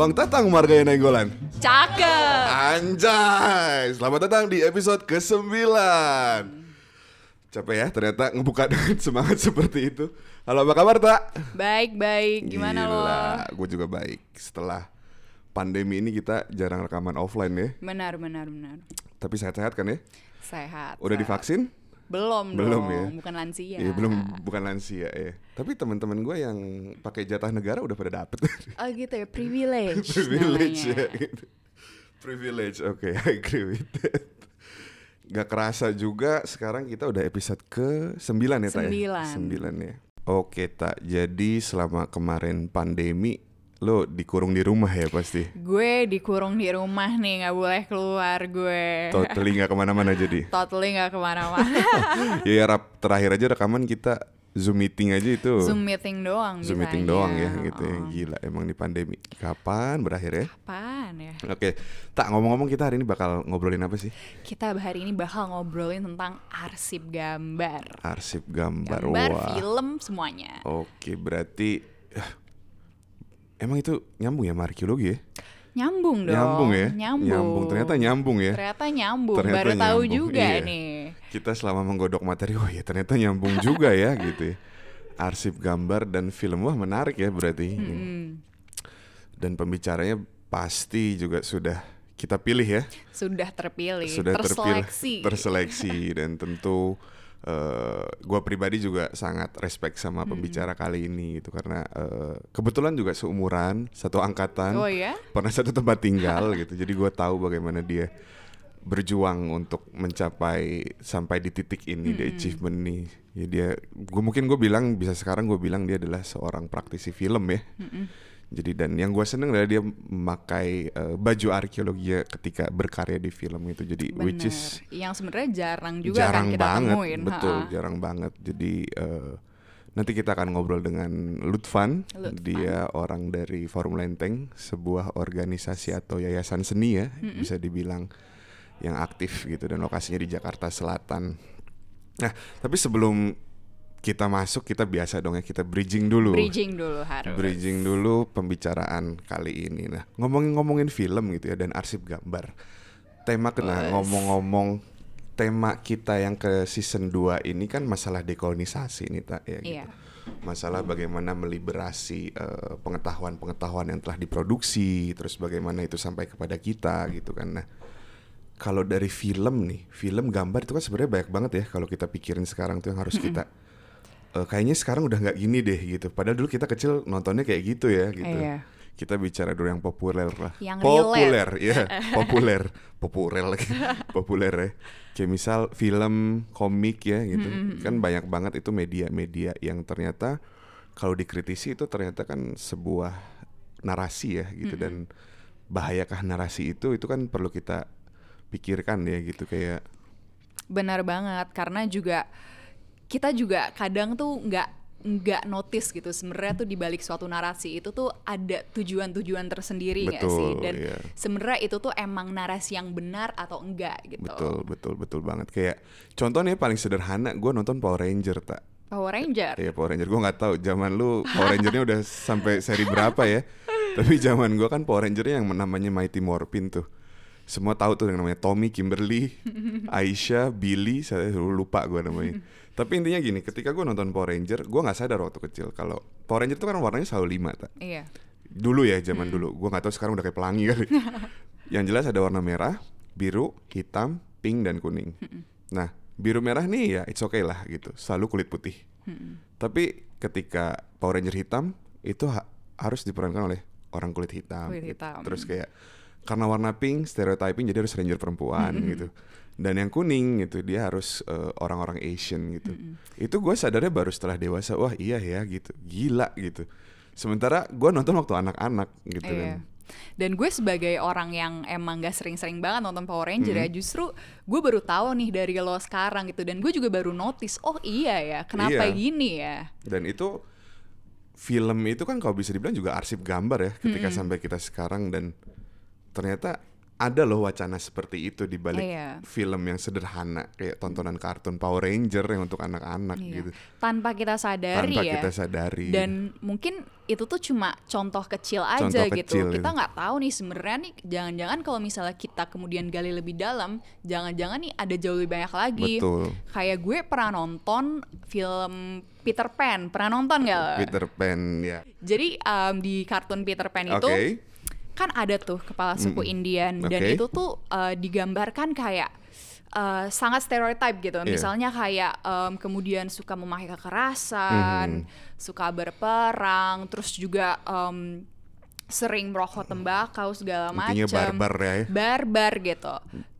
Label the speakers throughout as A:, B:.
A: Bang Tatang Margaya Nenggolan
B: Cakep.
A: Anjay Selamat datang di episode ke-9 Capek ya ternyata ngebuka dengan semangat seperti itu Halo apa kabar Tak?
B: Baik baik. Gimana lo?
A: Gue juga baik Setelah pandemi ini kita jarang rekaman offline ya
B: Benar benar benar.
A: Tapi sehat-sehat kan ya?
B: Sehat.
A: Udah
B: sehat.
A: divaksin?
B: Belum
A: Belum
B: dong.
A: ya?
B: Bukan lansia.
A: Iya belum bukan lansia ya. Tapi teman-teman gue yang pakai jatah negara udah pada dapet.
B: Oh gitu ya. Privilege.
A: Privilege ya gitu. Privilege, oke, I agree with that. Gak kerasa juga sekarang kita udah episode ke 9 ya ya?
B: Sembilan.
A: 9 ya. Oke Tak, jadi selama kemarin pandemi lo dikurung di rumah ya pasti.
B: Gue dikurung di rumah nih, nggak boleh keluar gue.
A: Totally gak ke mana-mana jadi.
B: Totally nggak ke mana-mana.
A: ya, ya rap, terakhir aja rekaman kita Zoom meeting aja itu.
B: Zoom meeting doang.
A: Zoom meeting doang ya gitu ya.
B: Oh.
A: Gila emang di pandemi. Kapan berakhir ya?
B: Apaan ya?
A: Oke, tak ngomong-ngomong kita hari ini bakal ngobrolin apa sih?
B: Kita hari ini bakal ngobrolin tentang arsip gambar.
A: Arsip gambar.
B: Gambar,
A: Wah.
B: film, semuanya.
A: Oke, berarti ya, emang itu nyambung ya sama arkeologi ya?
B: Nyambung dong.
A: Nyambung ya?
B: Nyambung.
A: Ternyata nyambung ya.
B: Ternyata nyambung.
A: Ternyata
B: Baru tahu
A: nyambung,
B: juga
A: iya.
B: nih.
A: Kita selama menggodok materi, oh ya ternyata nyambung juga ya gitu ya. Arsip gambar dan film wah menarik ya berarti.
B: Hmm.
A: Dan pembicaranya pasti juga sudah kita pilih ya.
B: Sudah terpilih,
A: sudah terpilih
B: terseleksi.
A: terseleksi dan tentu eh gue pribadi juga sangat respect sama
B: Hmm.
A: pembicara kali ini gitu. Karena eh, kebetulan juga seumuran satu angkatan
B: Oh ya?
A: pernah satu tempat tinggal gitu. Jadi gue tahu bagaimana dia berjuang untuk mencapai sampai di titik ini di achievement nih ya dia gue mungkin gue bilang bisa sekarang gue bilang dia adalah seorang praktisi film ya jadi dan yang gue seneng adalah dia memakai eh, baju arkeologi ya ketika berkarya di film itu jadi
B: Bener.
A: which is
B: yang sebenarnya jarang juga
A: jarang
B: kan kita
A: banget
B: temuin.
A: betul
B: ha-ha.
A: jarang banget jadi eh, nanti kita akan ngobrol dengan Lutfan
B: Lutfan.
A: dia orang dari Forum Lenteng sebuah organisasi atau yayasan seni ya bisa dibilang yang aktif gitu dan lokasinya di Jakarta Selatan nah tapi sebelum kita masuk kita biasa dong ya kita bridging dulu
B: Bridging dulu harus.
A: bridging dulu pembicaraan kali ini. Nah, ngomongin-ngomongin film gitu ya dan arsip gambar. Tema kena ngomong-ngomong tema kita yang ke season 2 ini kan masalah dekolonisasi nih tak ya gitu.
B: Iya.
A: Masalah bagaimana meliberasi eh, pengetahuan-pengetahuan yang telah diproduksi, terus bagaimana itu sampai kepada kita gitu kan. Nah, kalau dari film nih, film gambar itu kan sebenarnya banyak banget ya kalau kita pikirin sekarang tuh yang harus kita eh, kayaknya sekarang udah nggak gini deh gitu. Padahal dulu kita kecil nontonnya kayak gitu ya gitu.
B: Iya.
A: Kita bicara dulu yang populer lah.
B: Yang
A: populer, ya, populer, populer lagi, populer ya. Kayak misal film, komik ya gitu. Kan banyak banget itu media-media yang ternyata kalau dikritisi itu ternyata kan sebuah narasi ya gitu dan bahayakah narasi itu itu kan perlu kita pikirkan ya gitu kayak
B: Benar banget karena juga kita juga kadang tuh nggak nggak notice gitu sebenarnya tuh di balik suatu narasi. Itu tuh ada tujuan-tujuan tersendiri nggak sih? Dan
A: iya.
B: sebenarnya itu tuh emang narasi yang benar atau enggak gitu.
A: Betul betul betul banget. Kayak contohnya paling sederhana gue nonton Power Ranger tak
B: Power Ranger?
A: Iya Power Ranger. Gue nggak tahu zaman lu Power Rangernya udah sampai seri berapa ya? Tapi zaman gue kan Power Rangernya yang namanya Mighty Morphin tuh semua tahu tuh yang namanya Tommy, Kimberly, Aisyah, Billy, saya lupa gue namanya. Tapi intinya gini, ketika gue nonton Power Ranger, gue nggak sadar waktu kecil kalau Power Ranger itu kan warnanya selalu lima, tak?
B: iya
A: Dulu ya zaman dulu, gue nggak tahu sekarang udah kayak pelangi kali. yang jelas ada warna merah, biru, hitam, pink dan kuning. Nah biru merah nih ya it's okay lah gitu, selalu kulit putih. Tapi ketika Power Ranger hitam itu ha- harus diperankan oleh orang kulit hitam.
B: Kulit
A: gitu.
B: hitam.
A: Terus kayak karena warna pink stereotyping jadi harus ranger perempuan gitu. Dan yang kuning gitu dia harus eh, orang-orang Asian gitu. Itu gue sadarnya baru setelah dewasa. Wah iya ya gitu, gila gitu. Sementara gue nonton waktu anak-anak gitu
B: Iya.
A: kan.
B: Dan gue sebagai orang yang emang gak sering-sering banget nonton Power Ranger ya, justru gue baru tahu nih dari lo sekarang gitu. Dan gue juga baru notice, oh iya ya, kenapa
A: Iya.
B: gini ya?
A: Dan itu film itu kan kalau bisa dibilang juga arsip gambar ya ketika sampai kita sekarang dan ternyata ada loh wacana seperti itu di balik
B: Iya.
A: film yang sederhana kayak tontonan kartun Power Ranger yang untuk anak-anak
B: Iya.
A: gitu.
B: Tanpa kita sadari
A: Tanpa
B: ya.
A: kita sadari.
B: Dan mungkin itu tuh cuma contoh kecil aja
A: Contoh
B: gitu.
A: kecil
B: kita
A: itu.
B: nggak tahu nih sebenarnya nih jangan-jangan kalau misalnya kita kemudian gali lebih dalam, jangan-jangan nih ada jauh lebih banyak lagi.
A: Betul.
B: Kayak gue pernah nonton film Peter Pan, pernah nonton nggak?
A: Peter Pan ya.
B: Jadi em, di kartun Peter Pan itu. Kan ada tuh kepala suku Indian dan
A: Oke.
B: itu tuh eh, digambarkan kayak eh, sangat stereotype gitu.
A: Iya.
B: Misalnya kayak em, kemudian suka memakai kekerasan, suka berperang, terus juga em, sering merokok tembakau segala macam.
A: Barbar ya.
B: Barbar gitu.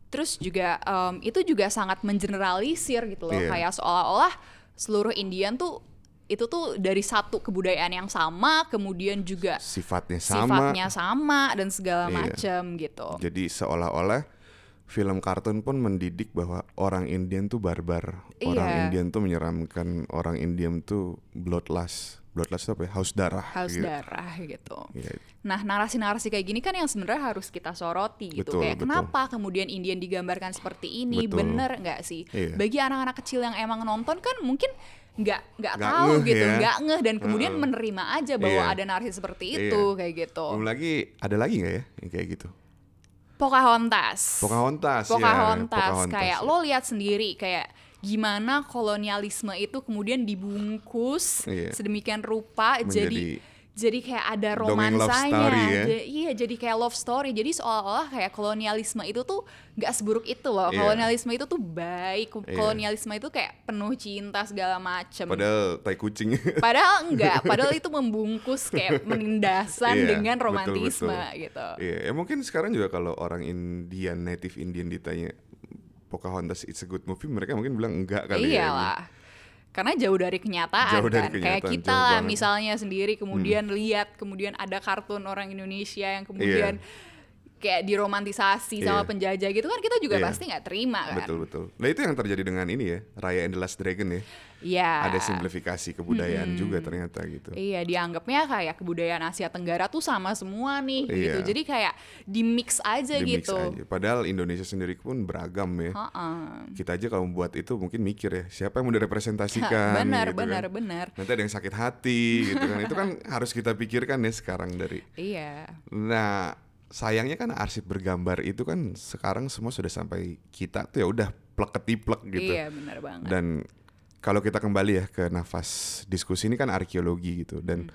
B: Terus juga em, itu juga sangat mengeneralisir gitu loh,
A: Iya.
B: kayak seolah-olah seluruh Indian tuh itu tuh dari satu kebudayaan yang sama, kemudian juga
A: Sifatnya sama.
B: sifatnya sama dan segala
A: Iya.
B: macam gitu.
A: Jadi seolah-olah film kartun pun mendidik bahwa orang Indian tuh barbar. Orang
B: Iya.
A: Indian tuh menyeramkan. Orang Indian tuh bloodlust. Bloodlust itu apa ya? Haus darah.
B: Haus
A: gitu.
B: darah gitu.
A: Iya.
B: Nah, narasi-narasi kayak gini kan yang sebenarnya harus kita soroti gitu.
A: Betul,
B: kayak
A: betul.
B: kenapa kemudian Indian digambarkan seperti ini?
A: Betul.
B: Bener nggak sih?
A: Iya.
B: Bagi anak-anak kecil yang emang nonton kan mungkin nggak nggak tahu
A: ngeh
B: gitu,
A: ya.
B: nggak ngeh dan kemudian
A: Heeh.
B: menerima aja bahwa
A: Iya.
B: ada narasi seperti
A: Iya.
B: itu kayak gitu.
A: Belum lagi ada lagi nggak ya yang kayak gitu?
B: Pocahontas.
A: Pocahontas, ya.
B: Pocahontas.
A: Pocahontas,
B: kayak
A: ya.
B: lo lihat sendiri kayak gimana kolonialisme itu kemudian dibungkus
A: Iya.
B: sedemikian rupa
A: Menjadi
B: jadi jadi kayak ada romansanya.
A: ya.
B: Iya, jadi kayak love story. Jadi seolah-olah kayak kolonialisme itu tuh nggak seburuk itu loh.
A: Iya.
B: Kolonialisme itu tuh baik.
A: Iya.
B: Kolonialisme itu kayak penuh cinta segala macem.
A: Padahal tai kucing.
B: Padahal enggak, padahal itu membungkus kayak penindasan
A: Iya,
B: dengan
A: betul,
B: romantisme
A: betul.
B: gitu.
A: Iya, ya mungkin sekarang juga kalau orang Indian, native Indian ditanya Pocahontas it's a good movie, mereka mungkin bilang enggak kali ya.
B: Karena jauh dari kenyataan
A: Jauh dari
B: kan. Kayak
A: kenyataan,
B: kita
A: jauh
B: lah
A: banget. Hmm.
B: misalnya sendiri kemudian lihat kemudian ada kartun orang Indonesia yang kemudian kayak diromantisasi sama
A: Iya.
B: penjajah gitu kan kita juga
A: Iya.
B: pasti nggak terima kan.
A: Betul betul. Nah itu yang terjadi dengan ini ya, Raya and the Last Dragon ya.
B: Iya.
A: Ada simplifikasi kebudayaan juga ternyata gitu.
B: Iya, dianggapnya kayak kebudayaan Asia Tenggara tuh sama semua nih
A: Iya.
B: gitu. Jadi kayak di mix aja
A: Di mix
B: gitu.
A: aja. Padahal Indonesia sendiri pun beragam ya.
B: Heeh.
A: Kita aja kalau membuat itu mungkin mikir ya, siapa yang mau direpresentasikan
B: benar,
A: gitu
B: benar,
A: kan.
B: benar.
A: Nanti ada yang sakit hati gitu kan. Itu kan harus kita pikirkan ya sekarang dari
B: Iya.
A: Nah, sayangnya kan arsip bergambar itu kan sekarang semua sudah sampai kita tuh ya udah plek ketiplek gitu.
B: Iya, benar banget.
A: Dan kalau kita kembali ya ke nafas diskusi ini kan arkeologi gitu dan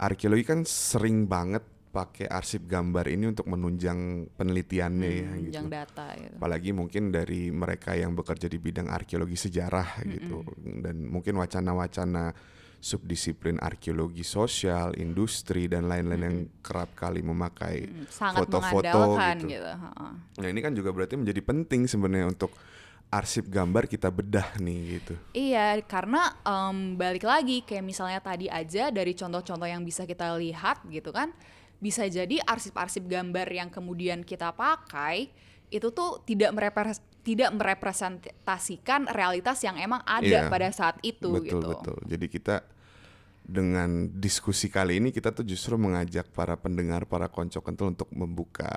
A: arkeologi kan sering banget pakai arsip gambar ini untuk menunjang penelitiannya ya gitu.
B: Yang data gitu.
A: Apalagi mungkin dari mereka yang bekerja di bidang arkeologi sejarah gitu dan mungkin wacana-wacana subdisiplin arkeologi sosial, industri dan lain-lain yang kerap kali memakai
B: Mm, Sangat
A: foto-foto gitu.
B: gitu.
A: Nah, ini kan juga berarti menjadi penting sebenarnya untuk arsip gambar kita bedah nih gitu.
B: Iya, karena em, balik lagi kayak misalnya tadi aja dari contoh-contoh yang bisa kita lihat gitu kan, bisa jadi arsip-arsip gambar yang kemudian kita pakai itu tuh tidak merepres tidak merepresentasikan realitas yang emang ada
A: Iya,
B: pada saat itu
A: betul
B: gitu.
A: betul. Jadi kita dengan diskusi kali ini kita tuh justru mengajak para pendengar, para konco kentul untuk membuka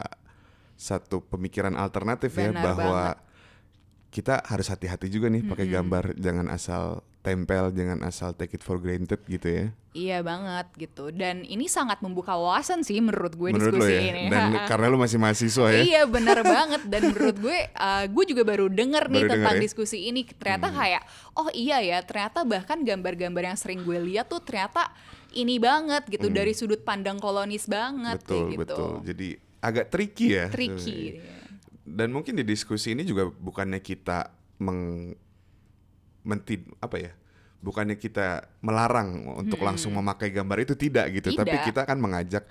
A: satu pemikiran alternatif ya
B: Benar
A: bahwa kita harus hati-hati juga nih pakai gambar, jangan asal tempel, jangan asal take it for granted gitu ya.
B: Iya banget gitu. Dan ini sangat membuka wawasan sih menurut gue
A: Menurut
B: diskusi
A: ya.
B: ini.
A: Dan karena lo masih mahasiswa ya.
B: Iya benar banget dan menurut gue uh, gue juga baru denger nih
A: Baru
B: tentang
A: denger ya?
B: diskusi ini ternyata kayak oh iya ya ternyata bahkan gambar-gambar yang sering gue lihat tuh ternyata ini banget gitu dari sudut pandang kolonis banget
A: Hmm. betul
B: kayak gitu.
A: betul. Jadi agak tricky ya.
B: Tricky.
A: Dan mungkin di diskusi ini juga bukannya kita meng mentid apa ya? Bukannya kita melarang untuk langsung memakai gambar itu tidak gitu, tapi
B: Tidak.
A: kita akan mengajak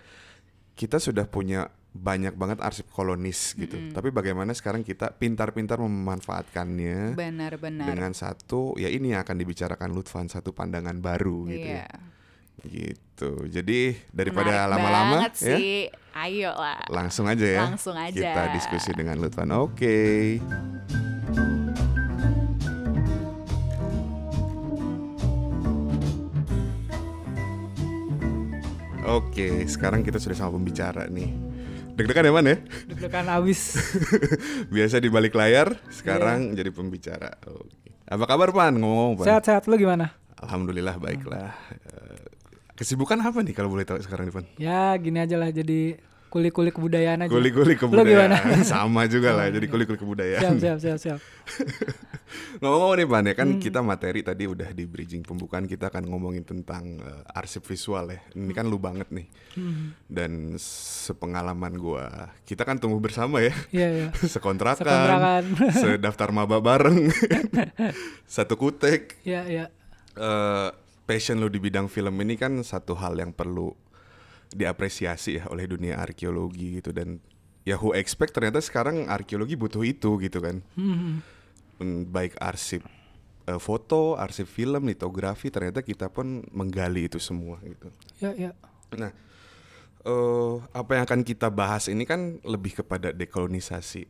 A: kita sudah punya banyak banget arsip kolonis gitu. Tapi bagaimana sekarang kita pintar-pintar memanfaatkannya
B: Benar-benar.
A: dengan satu ya ini yang akan dibicarakan Lutfan satu pandangan baru gitu.
B: Iya.
A: ya. Gitu. Jadi daripada lama-lama ya
B: sih. Ayo lah.
A: langsung aja ya.
B: Langsung aja.
A: Kita diskusi dengan Lutfan. Oke. Oke, sekarang kita sudah sama pembicara nih. Deg-degan ya man ya?
C: Deg-degan abis.
A: Biasa di balik layar, sekarang jadi pembicara. Oke. Apa kabar Pan? Ngomong-ngomong Pan.
C: Sehat-sehat lu gimana?
A: Alhamdulillah baiklah. Kesibukan apa nih kalau boleh tahu sekarang nih Pan?
C: Ya gini aja lah jadi kulik-kulik kebudayaan aja. Gimana?
A: kebudayaan. Sama juga lah, jadi kuli-kuli
C: siap,
A: kebudayaan.
C: siap, siap, siap.
A: Ngomong-ngomong nih Pan ya kan
C: Hmm.
A: kita materi tadi udah di bridging pembukaan kita akan ngomongin tentang eh, arsip visual ya. Ini kan lu banget nih.
C: Hmm.
A: Dan sepengalaman gua, kita kan tumbuh bersama ya.
C: Iya, iya.
A: Sekontrakan,
C: Sekontrakan.
A: sedaftar maba bareng, satu kutek.
C: Iya, iya.
A: Eh, passion lu di bidang film ini kan satu hal yang perlu diapresiasi ya oleh dunia arkeologi gitu dan ya who expect ternyata sekarang arkeologi butuh itu gitu kan
C: Hmm.
A: Mm, baik arsip eh, foto, arsip film, litografi ternyata kita pun menggali itu semua gitu.
C: Ya, ya.
A: Nah, eh, apa yang akan kita bahas ini kan lebih kepada dekolonisasi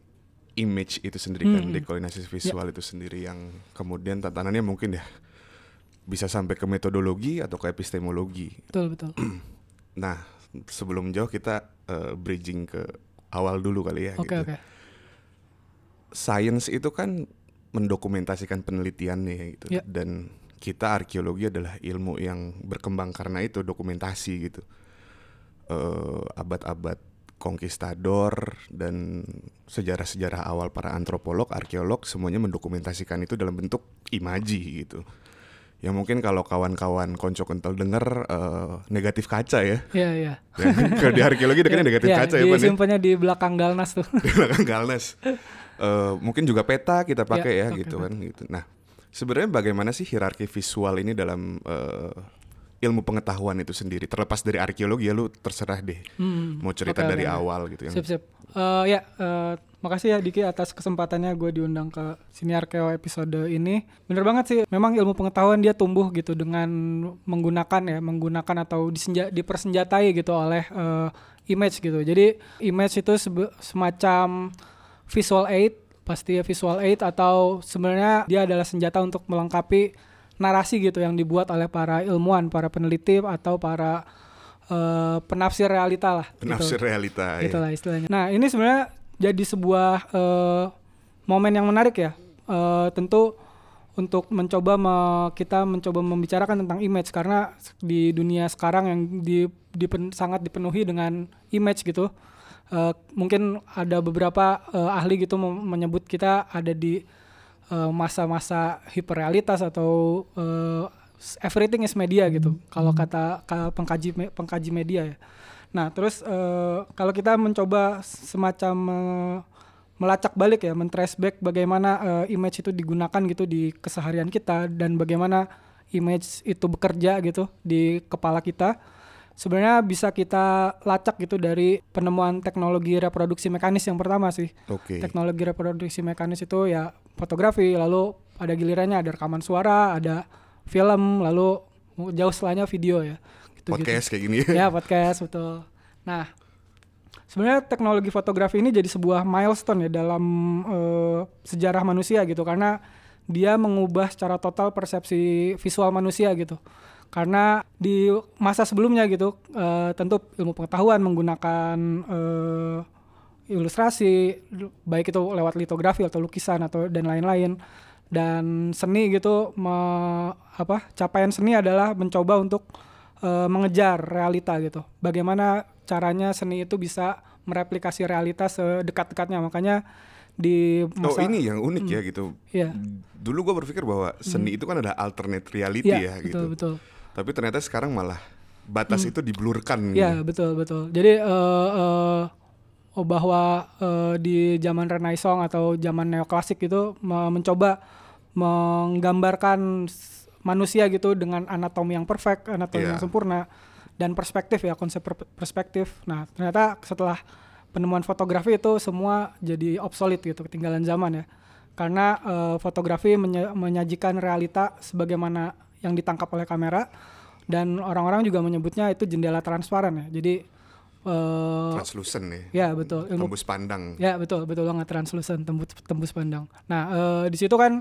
A: image itu sendiri kan,
C: Hmm.
A: dekolonisasi visual itu sendiri yang kemudian tantangannya mungkin ya bisa sampai ke metodologi atau ke epistemologi.
C: Betul, betul.
A: Nah, sebelum jauh kita eh, bridging ke awal dulu kali ya.
C: Oke,
A: gitu.
C: oke.
A: Science itu kan mendokumentasikan penelitiannya gitu
C: Ya.
A: dan kita arkeologi adalah ilmu yang berkembang karena itu dokumentasi gitu Eh, abad-abad konkistador dan sejarah-sejarah awal para antropolog arkeolog semuanya mendokumentasikan itu dalam bentuk imaji gitu ya mungkin kalau kawan-kawan konco kental denger eh, negatif kaca ya
C: Iya, iya.
A: Ya, kalau di arkeologi dekatnya negatif
C: Iya,
A: kaca ya Pan ya
C: disimpannya di belakang Galnas tuh.
A: di belakang Galnes. Eh, mungkin juga peta kita pakai ya,
C: Ya, oke,
A: gitu kan gitu. Nah, sebenarnya bagaimana sih hierarki visual ini dalam eh, ilmu pengetahuan itu sendiri? Terlepas dari arkeologi ya lu terserah deh.
C: Hmm.
A: Mau cerita
C: Oke,
A: dari
C: oke.
A: awal gitu yang
C: Sip, sip. Eh, ya, eh, makasih ya Diki atas kesempatannya gue diundang ke sini Arkeo episode ini. Bener banget sih, memang ilmu pengetahuan dia tumbuh gitu dengan menggunakan ya, menggunakan atau disenja, dipersenjatai gitu oleh eh, image gitu. Jadi image itu sebe- semacam visual aid, pasti ya visual aid atau sebenarnya dia adalah senjata untuk melengkapi narasi gitu yang dibuat oleh para ilmuwan, para peneliti atau para eh, penafsir realita lah. gitu
A: penafsir realita ya.
C: gitu lah istilahnya. Nah ini sebenarnya jadi sebuah eh, momen yang menarik ya. Eh, tentu untuk mencoba me- kita mencoba membicarakan tentang image karena di dunia sekarang yang di, dipen- sangat dipenuhi dengan image gitu. Eh, mungkin ada beberapa eh, ahli gitu menyebut kita ada di masa-masa hiperrealitas atau eh, everything is media gitu. Kalau kata ka- pengkaji pengkaji media ya. Nah, terus eh, kalau kita mencoba semacam eh, melacak balik ya, men-trace back bagaimana eh, image itu digunakan gitu di keseharian kita dan bagaimana image itu bekerja gitu di kepala kita. Sebenarnya bisa kita lacak gitu dari penemuan teknologi reproduksi mekanis yang pertama sih.
A: Oke.
C: Teknologi reproduksi mekanis itu ya fotografi, lalu pada gilirannya ada rekaman suara, ada film, lalu jauh setelahnya video ya. Gitu-gitu.
A: Podcast kayak gini
C: Ya podcast betul. Nah sebenarnya teknologi fotografi ini jadi sebuah milestone ya dalam eh, sejarah manusia gitu karena dia mengubah secara total persepsi visual manusia gitu. Karena di masa sebelumnya gitu eh, tentu ilmu pengetahuan menggunakan eh, ilustrasi baik itu lewat litografi atau lukisan atau dan lain-lain dan seni gitu me- apa capaian seni adalah mencoba untuk eh, mengejar realita gitu bagaimana caranya seni itu bisa mereplikasi realitas sedekat-dekatnya makanya di
A: Oh
C: masa
A: ini yang unik ya gitu.
C: Iya.
A: Dulu gua berpikir bahwa seni itu kan ada alternate reality
C: Iya,
A: ya
C: betul
A: gitu.
C: betul
A: Tapi ternyata sekarang malah batas itu diblurkan.
C: Iya betul betul. Jadi eh, eh, oh, bahwa eh, di zaman Renaissance atau zaman neoklasik itu me- mencoba menggambarkan manusia gitu dengan anatomi yang perfect, anatomi
A: Iya.
C: yang sempurna dan perspektif ya konsep per- perspektif. Nah ternyata setelah penemuan fotografi itu semua jadi obsolete gitu, ketinggalan zaman ya. Karena eh, fotografi menye- menyajikan realita sebagaimana yang ditangkap oleh kamera dan orang-orang juga menyebutnya itu jendela transparan ya. Jadi eh,
A: Translucent ya.
C: ya betul ilmu
A: Tembus pandang.
C: Ya betul betul banget translucent tembus tembus pandang. Nah eh, di situ kan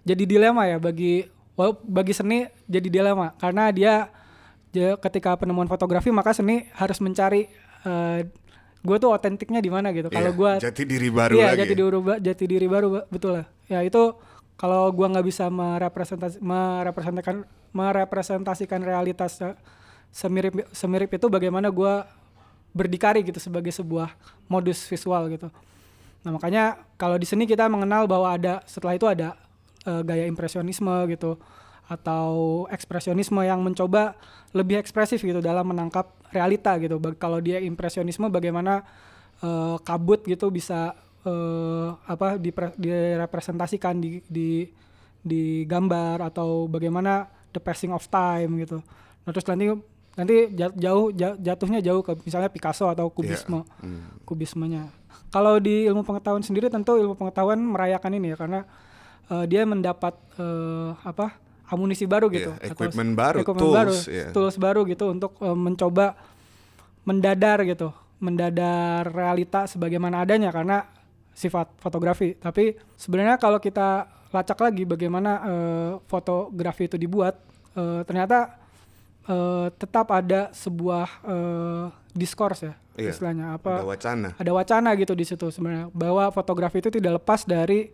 C: jadi dilema ya bagi wal- bagi seni jadi dilema karena dia, ketika penemuan fotografi maka seni harus mencari eh, gue tuh otentiknya di mana gitu. Kalau
A: Iya,
C: gue
A: jati diri baru
C: iya,
A: lagi.
C: jati diri ba- jati diri baru ba- betul lah. Ya itu kalau gua nggak bisa merepresentasi merepresentasikan merepresentasikan realitas se- semirip semirip itu bagaimana gua berdikari gitu sebagai sebuah modus visual gitu. Nah makanya kalau di seni kita mengenal bahwa ada setelah itu ada eh, gaya impresionisme gitu atau ekspresionisme yang mencoba lebih ekspresif gitu dalam menangkap realita gitu. Bag- Kalau dia impresionisme bagaimana eh, kabut gitu bisa eh, apa dipre- direpresentasikan di di di gambar atau bagaimana the passing of time gitu. Nah terus nanti nanti ja- jauh ja- jatuhnya jauh ke misalnya Picasso atau kubisme
A: Hmm.
C: kubismenya. Kalau di ilmu pengetahuan sendiri tentu ilmu pengetahuan merayakan ini ya karena eh, dia mendapat eh, apa amunisi baru gitu,
A: Iya,
C: atau
A: equipment baru,
C: equipment
A: tools,
C: baru,
A: iya.
C: tools baru gitu untuk eh, mencoba mendadar gitu, mendadar realita sebagaimana adanya karena sifat fotografi. Tapi sebenarnya kalau kita lacak lagi bagaimana eh, fotografi itu dibuat, eh, ternyata eh, tetap ada sebuah eh, diskurs ya
A: Iya,
C: istilahnya apa
A: Ada wacana.
C: ada wacana gitu di situ sebenarnya bahwa fotografi itu tidak lepas dari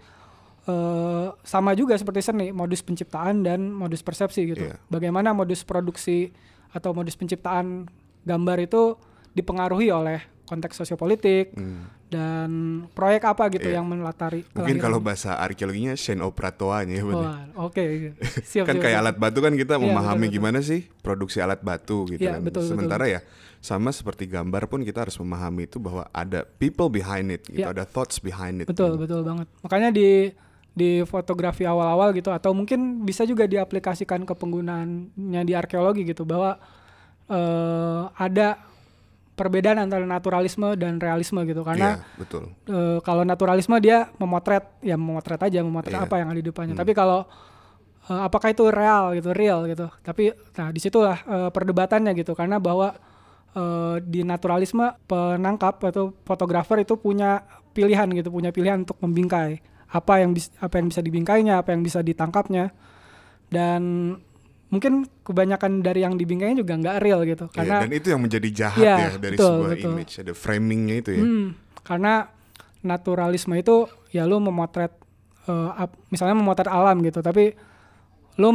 C: eh, sama juga seperti seni modus penciptaan dan modus persepsi gitu
A: Iya.
C: bagaimana modus produksi atau modus penciptaan gambar itu dipengaruhi oleh konteks sosiopolitik dan proyek apa gitu
A: Hmm. Iya.
C: yang melatari
A: Mungkin
C: kelahiran.
A: kalau bahasa arkeologinya scenoprattoanya ya bener.
C: Wah, oke siap
A: kan
C: siap,
A: kayak
C: siap.
A: alat batu kan kita
C: Iya,
A: memahami
C: betul, betul.
A: gimana sih produksi alat batu gitu
C: Iya,
A: kan.
C: betul, betul.
A: Sementara ya sama seperti gambar pun kita harus memahami itu bahwa ada people behind it gitu,
C: Iya.
A: ada thoughts behind it.
C: Betul, betul banget. Makanya di di fotografi awal-awal gitu atau mungkin bisa juga diaplikasikan ke penggunaannya di arkeologi gitu bahwa eh, ada perbedaan antara naturalisme dan realisme gitu karena
A: Iya, betul.
C: eh, kalau naturalisme dia memotret ya memotret aja memotret
A: Iya.
C: apa yang ada di depannya. Tapi kalau eh, apakah itu real gitu, real gitu. Tapi nah di situlah eh, perdebatannya gitu karena bahwa eh, di naturalisme penangkap atau fotografer itu punya pilihan gitu, punya pilihan untuk membingkai apa yang bis- apa yang bisa dibingkainya, apa yang bisa ditangkapnya dan mungkin kebanyakan dari yang dibingkainya juga nggak real gitu
A: Iya,
C: karena
A: dan itu yang menjadi jahat
C: Iya,
A: ya dari
C: betul,
A: sebuah
C: betul.
A: image, ada framingnya itu ya.
C: Hmm, karena naturalisme itu ya lu memotret ap- misalnya memotret alam gitu, tapi lu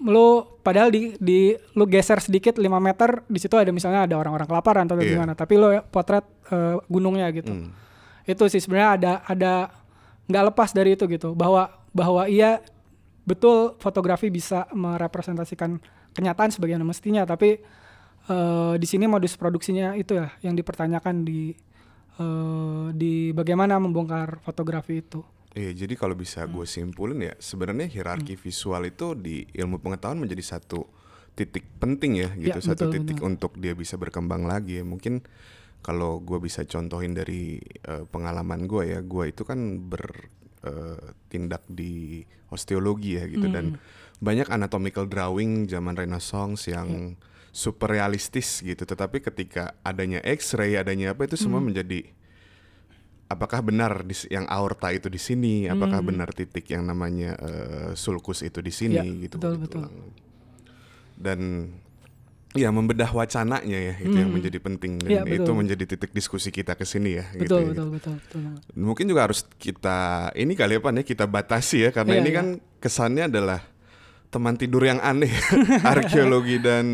C: lu padahal di di lu geser sedikit 5 meter di situ ada misalnya ada orang-orang kelaparan atau
A: Iya.
C: gimana, tapi lu potret eh, gunungnya gitu.
A: Hmm.
C: Itu sih sebenarnya ada ada nggak lepas dari itu gitu, bahwa bahwa iya betul fotografi bisa merepresentasikan kenyataan sebagaimana mestinya, tapi eh, di sini modus produksinya itu ya yang dipertanyakan di eh, di bagaimana membongkar fotografi itu.
A: Iya, jadi kalau bisa
C: Hmm.
A: gue simpulin ya, sebenarnya hierarki visual itu di ilmu pengetahuan menjadi satu titik penting ya, gitu,
C: Ya,
A: satu
C: betul,
A: titik untuk dia bisa berkembang lagi ya. Mungkin kalau gue bisa contohin dari eh, pengalaman gue ya, gue itu kan bertindak di osteologi ya gitu, dan
C: Hmm.
A: banyak anatomical drawing zaman Renaissance yang
C: Ya.
A: super realistis gitu. Tetapi ketika adanya X-ray, adanya apa itu semua
C: Hmm.
A: menjadi apakah benar di, yang aorta itu di sini, apakah
C: Hmm.
A: benar titik yang namanya eh, sulcus itu di sini
C: Ya,
A: gitu.
C: betul,
A: gitu
C: betul.
A: Dan ya membedah wacananya ya itu yang
C: Hmm.
A: menjadi penting dan
C: Ya,
A: itu
C: betul.
A: menjadi titik diskusi kita ke sini ya gitu
C: Betul,
A: ya,
C: betul, betul, betul banget.
A: Mungkin juga harus kita ini kali ya Pan ya kita batasi ya karena
C: Iya,
A: ini
C: iya.
A: kan kesannya adalah teman tidur yang aneh arkeologi dan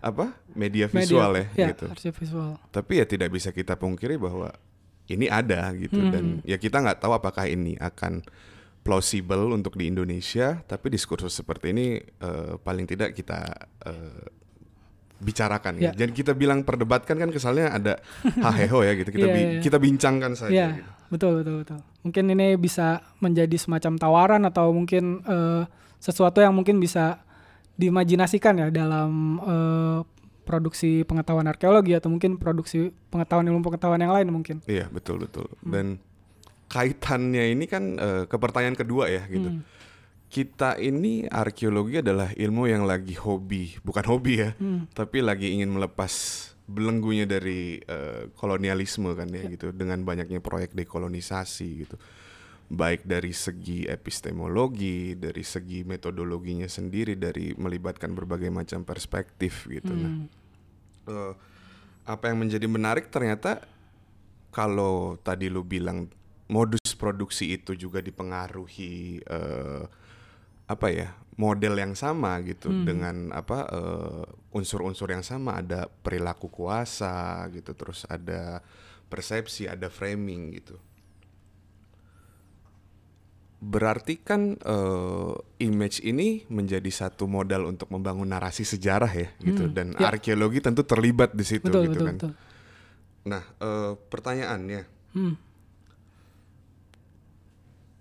A: apa media visual
C: Media,
A: ya, gitu.
C: arsip visual.
A: Tapi ya tidak bisa kita pungkiri bahwa ini ada gitu
C: Hmm.
A: dan ya kita nggak tahu apakah ini akan plausible untuk di Indonesia. Tapi diskursus seperti ini eh, paling tidak kita eh, bicarakan ya.
C: Ya.
A: Jadi kita bilang perdebatkan kan kesannya ada haheho ya gitu. Kita
C: Iya,
A: bi-
C: iya.
A: kita bincangkan saja.
C: Iya,
A: gitu.
C: betul, betul, betul. Mungkin ini bisa menjadi semacam tawaran atau mungkin eh, sesuatu yang mungkin bisa diimajinasikan ya dalam eh, produksi pengetahuan arkeologi atau mungkin produksi pengetahuan ilmu pengetahuan yang lain mungkin.
A: Iya betul betul.
C: Hmm.
A: Dan kaitannya ini kan eh, ke pertanyaan kedua ya gitu.
C: Hmm.
A: Kita ini arkeologi adalah ilmu yang lagi hobi, bukan hobi ya,
C: Hmm.
A: tapi lagi ingin melepas belenggunya dari eh, kolonialisme kan ya, gitu. Dengan banyaknya proyek dekolonisasi gitu. Baik dari segi epistemologi, dari segi metodologinya sendiri, dari melibatkan berbagai macam perspektif gitu. Nah,
C: Hmm.
A: eh, apa yang menjadi menarik ternyata kalau tadi lu bilang modus produksi itu juga dipengaruhi eh, apa ya model yang sama gitu dengan apa eh, unsur-unsur yang sama. Ada perilaku kuasa gitu terus ada persepsi ada framing gitu. Berarti kan eh, image ini menjadi satu modal untuk membangun narasi sejarah ya gitu. Dan
C: ya.
A: arkeologi tentu terlibat di situ
C: betul
A: gitu
C: betul
A: kan.
C: betul.
A: Nah, eh, pertanyaannya,
C: Hmm.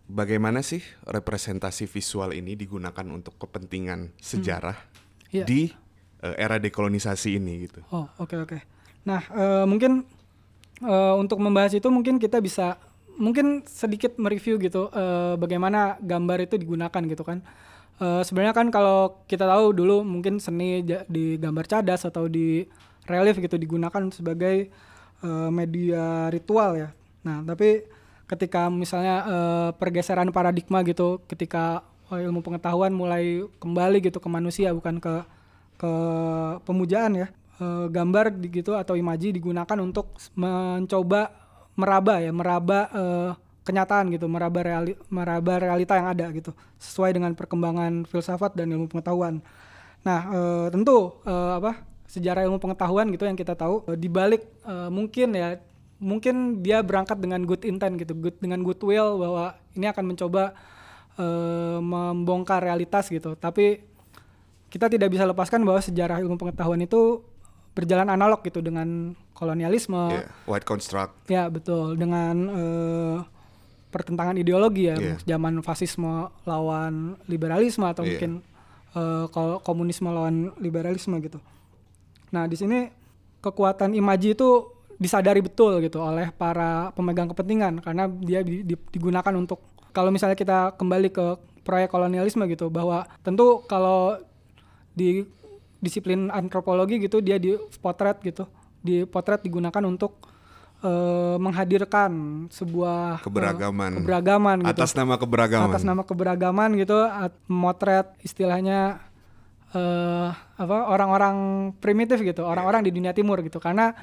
A: Bagaimana sih representasi visual ini digunakan untuk kepentingan sejarah
C: Iya.
A: di eh, era dekolonisasi ini gitu?
C: Oh oke oke. Nah eh, mungkin eh, untuk membahas itu mungkin kita bisa mungkin sedikit mereview gitu eh, bagaimana gambar itu digunakan gitu kan. Eh, Sebenarnya kan kalau kita tahu dulu mungkin seni di gambar cadas atau di relief gitu digunakan sebagai eh, media ritual ya. Nah tapi ketika misalnya eh, pergeseran paradigma gitu, ketika eh, ilmu pengetahuan mulai kembali gitu ke manusia bukan ke ke pemujaan ya Eh, gambar gitu atau imaji digunakan untuk mencoba meraba ya meraba eh, kenyataan gitu meraba reali, meraba realita yang ada gitu sesuai dengan perkembangan filsafat dan ilmu pengetahuan. Nah eh, tentu eh, apa sejarah ilmu pengetahuan gitu yang kita tahu dibalik eh, mungkin ya mungkin dia berangkat dengan good intent gitu good dengan goodwill bahwa ini akan mencoba eh, membongkar realitas gitu tapi kita tidak bisa lepaskan bahwa sejarah ilmu pengetahuan itu berjalan analog gitu dengan kolonialisme
A: Ya, white construct.
C: ya betul dengan eh, pertentangan ideologi ya
A: Iya.
C: zaman fasisme lawan liberalisme atau
A: Iya.
C: mungkin ko- komunisme lawan liberalisme gitu nah di sini kekuatan imaji itu disadari betul gitu oleh para pemegang kepentingan karena dia di- di- digunakan untuk kalau misalnya kita kembali ke proyek kolonialisme gitu bahwa tentu kalau di disiplin antropologi gitu dia di potret gitu di potret digunakan untuk eh, menghadirkan sebuah eh,
A: Keberagaman.
C: keberagaman gitu
A: Atas nama keberagaman.
C: atas nama keberagaman gitu at- motret istilahnya eh apa orang-orang primitif gitu orang-orang di dunia timur gitu karena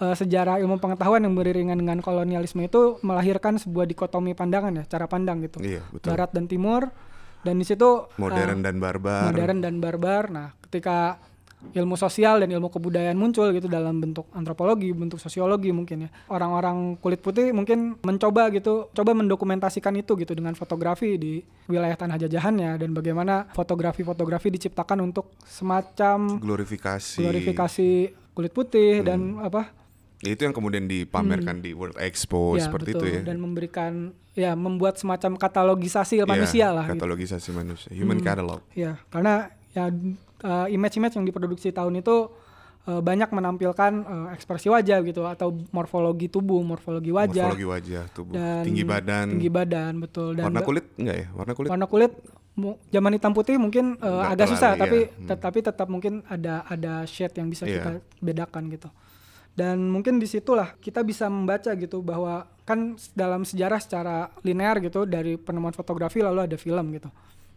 C: eh, sejarah ilmu pengetahuan yang beriringan dengan kolonialisme itu melahirkan sebuah dikotomi pandangan ya cara pandang gitu
A: Iya, betul.
C: barat dan timur dan di situ
A: Modern
C: eh,
A: dan barbar.
C: modern dan barbar. Nah, ketika ilmu sosial dan ilmu kebudayaan muncul gitu dalam bentuk antropologi, bentuk sosiologi mungkin ya. Orang-orang kulit putih mungkin mencoba gitu, coba mendokumentasikan itu gitu dengan fotografi di wilayah tanah jajahannya dan bagaimana fotografi-fotografi diciptakan untuk semacam
A: glorifikasi.
C: glorifikasi kulit putih dan apa
A: Ya, itu yang kemudian dipamerkan di World Expo
C: ya,
A: seperti
C: betul.
A: itu ya.
C: dan memberikan ya membuat semacam katalogisasi manusia
A: Iya,
C: lah gitu.
A: Katalogisasi manusia. Human catalog.
C: Ya, karena ya uh, image-image yang diproduksi tahun itu uh, banyak menampilkan uh, ekspresi wajah gitu atau morfologi tubuh, morfologi wajah,
A: Morfologi wajah, tubuh,
C: dan
A: tinggi badan,
C: tinggi badan betul dan
A: warna kulit enggak ya? Warna kulit
C: warna kulit zaman hitam putih mungkin uh, agak susah
A: terlalu,
C: tapi
A: ya. Hmm.
C: tetapi tetap mungkin ada ada shade yang bisa
A: Iya.
C: kita bedakan gitu. Dan mungkin di situlah kita bisa membaca gitu bahwa kan dalam sejarah secara linear gitu dari penemuan fotografi lalu ada film gitu.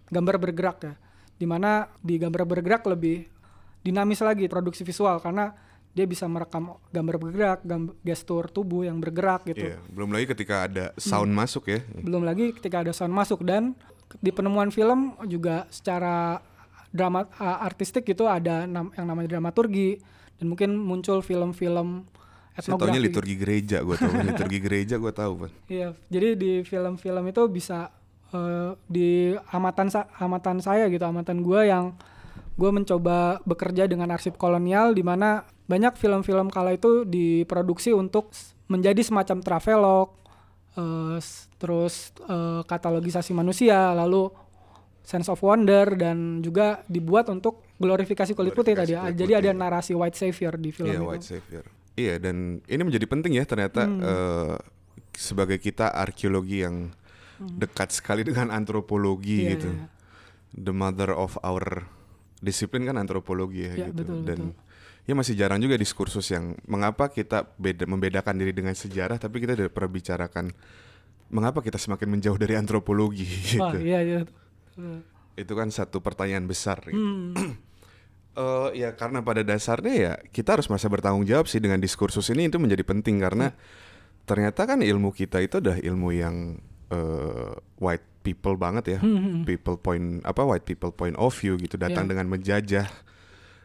C: Gambar bergerak ya. Di mana di gambar bergerak lebih dinamis lagi produksi visual karena dia bisa merekam gambar bergerak, gam- gestur tubuh yang bergerak gitu.
A: Iya, belum lagi ketika ada sound
C: Hmm.
A: masuk ya.
C: Belum lagi ketika ada sound masuk dan di penemuan film juga secara drama artistik gitu ada nam- yang namanya dramaturgi dan mungkin muncul film-film
A: Saya
C: etnografi.
A: liturgi gereja, gue tahu liturgi gereja gue tahu, Pan.
C: Iya, jadi di film-film itu bisa eh, di amatan sa- amatan saya gitu, amatan gue yang gue mencoba bekerja dengan arsip kolonial di mana banyak film-film kala itu diproduksi untuk menjadi semacam travelog, s- terus eh, katalogisasi manusia, lalu sense of wonder dan juga dibuat untuk glorifikasi kulit putih tadi. ya.
A: kulit
C: Jadi ada narasi white savior di film
A: Iya,
C: itu.
A: white savior. Iya, dan ini menjadi penting ya ternyata
C: Hmm.
A: eh, sebagai kita arkeologi yang dekat sekali dengan antropologi
C: Hmm. Iya,
A: gitu.
C: iya.
A: The mother of our disiplin kan antropologi ya
C: Iya,
A: gitu.
C: betul,
A: dan
C: betul.
A: ya masih jarang juga diskursus yang mengapa kita beda membedakan diri dengan sejarah tapi kita tidak pernah bicarakan mengapa kita semakin menjauh dari antropologi gitu.
C: iya iya. Betul.
A: Itu kan satu pertanyaan besar gitu.
C: Hmm.
A: Eh, ya karena pada dasarnya ya kita harus masa bertanggung jawab sih dengan diskursus ini itu menjadi penting karena ternyata kan ilmu kita itu adalah ilmu yang eh, white people banget ya, people point apa white people point of view gitu datang
C: Ya.
A: dengan menjajah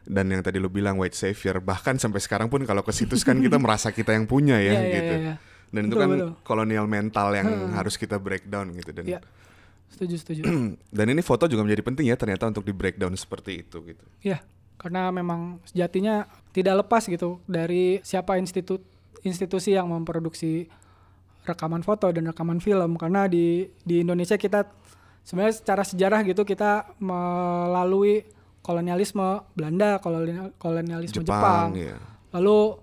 A: dan yang tadi lu bilang white savior bahkan sampai sekarang pun kalau ke situs kan kita merasa kita yang punya ya
C: Iya, iya,
A: gitu.
C: iya, iya.
A: Dan itu
C: Betul,
A: kan
C: betul.
A: kolonial mental yang harus kita breakdown gitu dan
C: Iya. Setuju, setuju.
A: dan ini foto juga menjadi penting ya ternyata untuk di breakdown seperti itu gitu.
C: Iya, karena memang sejatinya tidak lepas gitu dari siapa institut institusi yang memproduksi rekaman foto dan rekaman film karena di di Indonesia kita sebenarnya secara sejarah gitu kita melalui kolonialisme Belanda, kolonial- kolonialisme Jepang,
A: Jepang, ya.
C: Lalu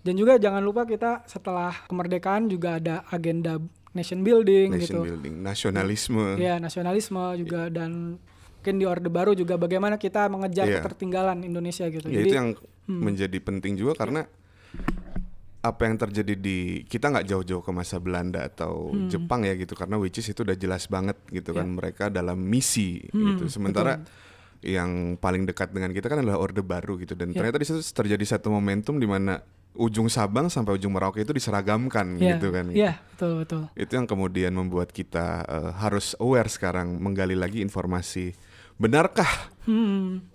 C: dan juga jangan lupa kita setelah kemerdekaan juga ada agenda nation building
A: Nation
C: gitu.
A: building, nasionalisme.
C: Ya, nasionalisme juga dan mungkin di Orde Baru juga bagaimana kita mengejar
A: Iya.
C: ketertinggalan Indonesia gitu.
A: Ya
C: Jadi
A: itu yang menjadi penting juga karena apa yang terjadi di kita nggak jauh-jauh ke masa Belanda atau Jepang ya gitu karena which is itu udah jelas banget gitu kan mereka dalam misi gitu. Sementara yang paling dekat dengan kita kan adalah Orde Baru gitu. Dan ternyata di situ terjadi satu momentum di mana ujung Sabang sampai ujung Merauke itu diseragamkan
C: Iya,
A: gitu kan.
C: Iya, betul betul.
A: itu yang kemudian membuat kita eh, harus aware sekarang menggali lagi informasi benarkah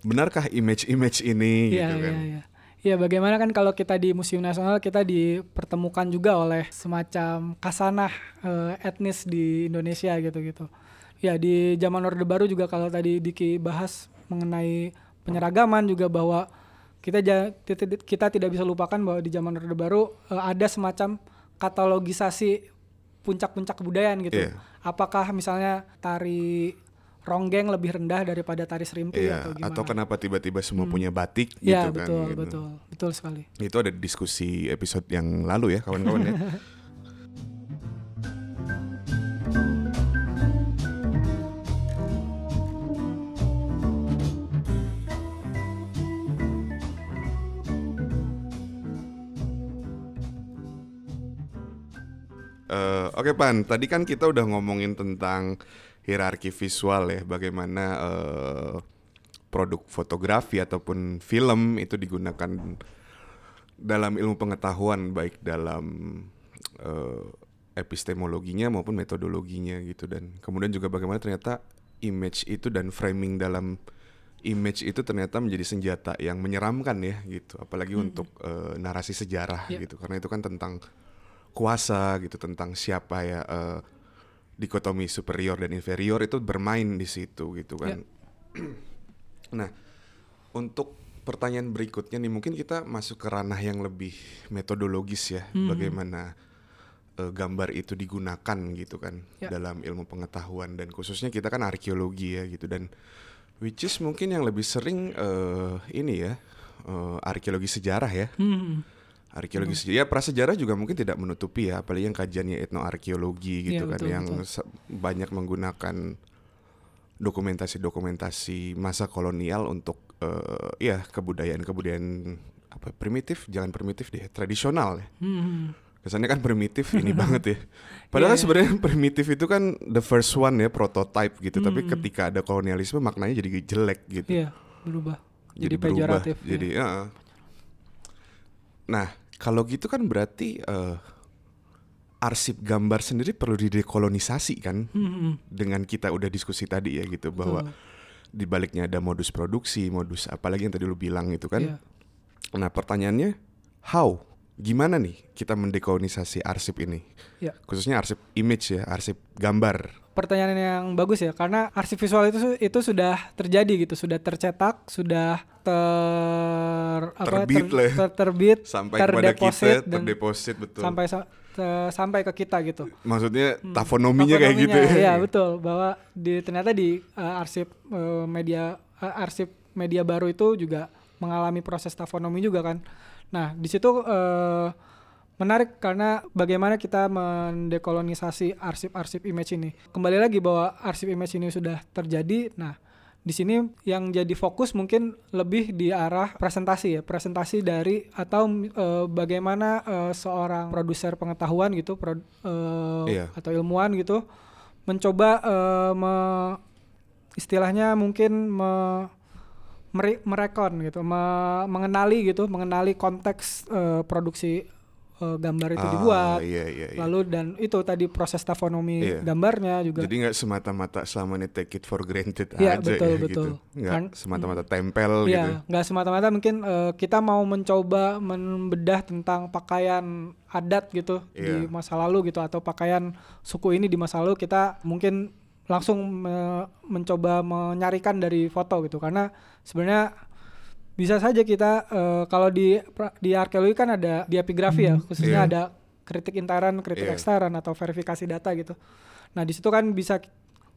A: benarkah image-image ini
C: Hmm. Iya,
A: gitu
C: iya,
A: kan
C: iya. Iya, bagaimana kan kalau kita di Museum Nasional kita dipertemukan juga oleh semacam kasanah eh, etnis di Indonesia gitu-gitu. Ya, di zaman Orde Baru juga kalau tadi Diki bahas mengenai penyeragaman juga bahwa kita kita, tidak bisa lupakan bahwa di zaman Orde Baru eh, ada semacam katalogisasi puncak-puncak kebudayaan gitu.
A: Iya.
C: Apakah misalnya tari ronggeng lebih rendah daripada tari serimpi
A: Iya,
C: atau gimana?
A: atau kenapa tiba-tiba semua punya batik
C: Iya,
A: gitu kan
C: betul,
A: gitu.
C: betul, betul sekali.
A: Itu ada di diskusi episode yang lalu ya kawan-kawan ya. Eh, Oke Pan, tadi kan kita udah ngomongin tentang hierarki visual ya, bagaimana eh, produk fotografi ataupun film itu digunakan dalam ilmu pengetahuan baik dalam eh, epistemologinya maupun metodologinya gitu. Dan kemudian juga bagaimana ternyata image itu dan framing dalam image itu ternyata menjadi senjata yang menyeramkan ya gitu. Apalagi untuk eh, narasi sejarah
C: Ya.
A: gitu. Karena itu kan tentang kuasa gitu tentang siapa ya eh, dikotomi superior dan inferior itu bermain di situ gitu kan Nah, untuk pertanyaan berikutnya nih mungkin kita masuk ke ranah yang lebih metodologis ya, bagaimana eh, gambar itu digunakan gitu kan
C: Ya.
A: dalam ilmu pengetahuan dan khususnya kita kan arkeologi ya gitu dan which is mungkin yang lebih sering eh, ini ya eh, arkeologi sejarah ya.
C: Hmm.
A: Arkeologi sejarah, ya prasejarah juga mungkin tidak menutupi ya, apalagi yang kajiannya etnoarkeologi gitu
C: Iya,
A: kan,
C: betul,
A: yang
C: betul.
A: banyak menggunakan dokumentasi-dokumentasi masa kolonial untuk eh, ya kebudayaan-kebudayaan apa primitif, jangan primitif deh, tradisional ya.
C: Hmm.
A: Kesannya kan primitif ini banget ya. Padahal kan
C: Iya, iya.
A: sebenarnya primitif itu kan the first one ya, prototype gitu. Tapi
C: Hmm.
A: ketika ada kolonialisme maknanya jadi jelek gitu
C: Iya, berubah. Jadi,
A: berubah.
C: pejoratif. ya.
A: Jadi ya. Nah, kalau gitu kan berarti eh, arsip gambar sendiri perlu didekolonisasi kan?
C: Hmm.
A: Dengan kita udah diskusi tadi ya gitu bahwa di baliknya ada modus produksi, modus apalagi yang tadi lu bilang itu kan.
C: Iya.
A: Nah, pertanyaannya how? Gimana nih kita mendekolonisasi arsip ini?
C: Iya.
A: Khususnya arsip image ya, arsip gambar.
C: Pertanyaan yang bagus ya, karena arsip visual itu itu sudah terjadi gitu, sudah tercetak, sudah ter apa
A: Terbit lah ya.
C: ter- terbit,
A: Sampai kepada kita,
C: terdeposit dan
A: terdeposit betul.
C: sampai sampai ke kita gitu.
A: Maksudnya tafonominya kayak gitu ya.
C: Tafonominya, Iya betul bahwa di ternyata di uh, arsip uh, media uh, arsip media baru itu juga mengalami proses tafonomi juga kan. Nah di situ uh, menarik karena bagaimana kita mendekolonisasi arsip-arsip image ini. Kembali lagi bahwa arsip image ini sudah terjadi. Nah di sini yang jadi fokus mungkin lebih di arah presentasi ya presentasi dari atau eh, bagaimana eh, seorang produser pengetahuan gitu pro- eh,
A: Iya.
C: atau ilmuwan gitu mencoba eh, me- istilahnya mungkin me- merekon gitu, me- mengenali gitu, mengenali konteks eh, produksi eh, gambar itu
A: Ah,
C: dibuat.
A: Iya iya. iya.
C: Lalu dan itu tadi proses tafonomi
A: Iya.
C: gambarnya juga.
A: Jadi nggak semata-mata selama ini take it for granted
C: Iya,
A: aja
C: betul,
A: ya
C: betul.
A: gitu. Nggak
C: Kan-
A: semata-mata tempel gitu.
C: Iya, nggak semata-mata mungkin eh, kita mau mencoba membedah tentang pakaian adat gitu di
A: Iya.
C: masa lalu gitu atau pakaian suku ini di masa lalu kita mungkin langsung me- mencoba menyarikan dari foto gitu karena sebenarnya bisa saja kita eh, kalau di di arkeologi kan ada di epigrafi ya khususnya
A: Iya.
C: ada kritik interan, kritik
A: Iya.
C: ekstern atau verifikasi data gitu. Nah di situ kan bisa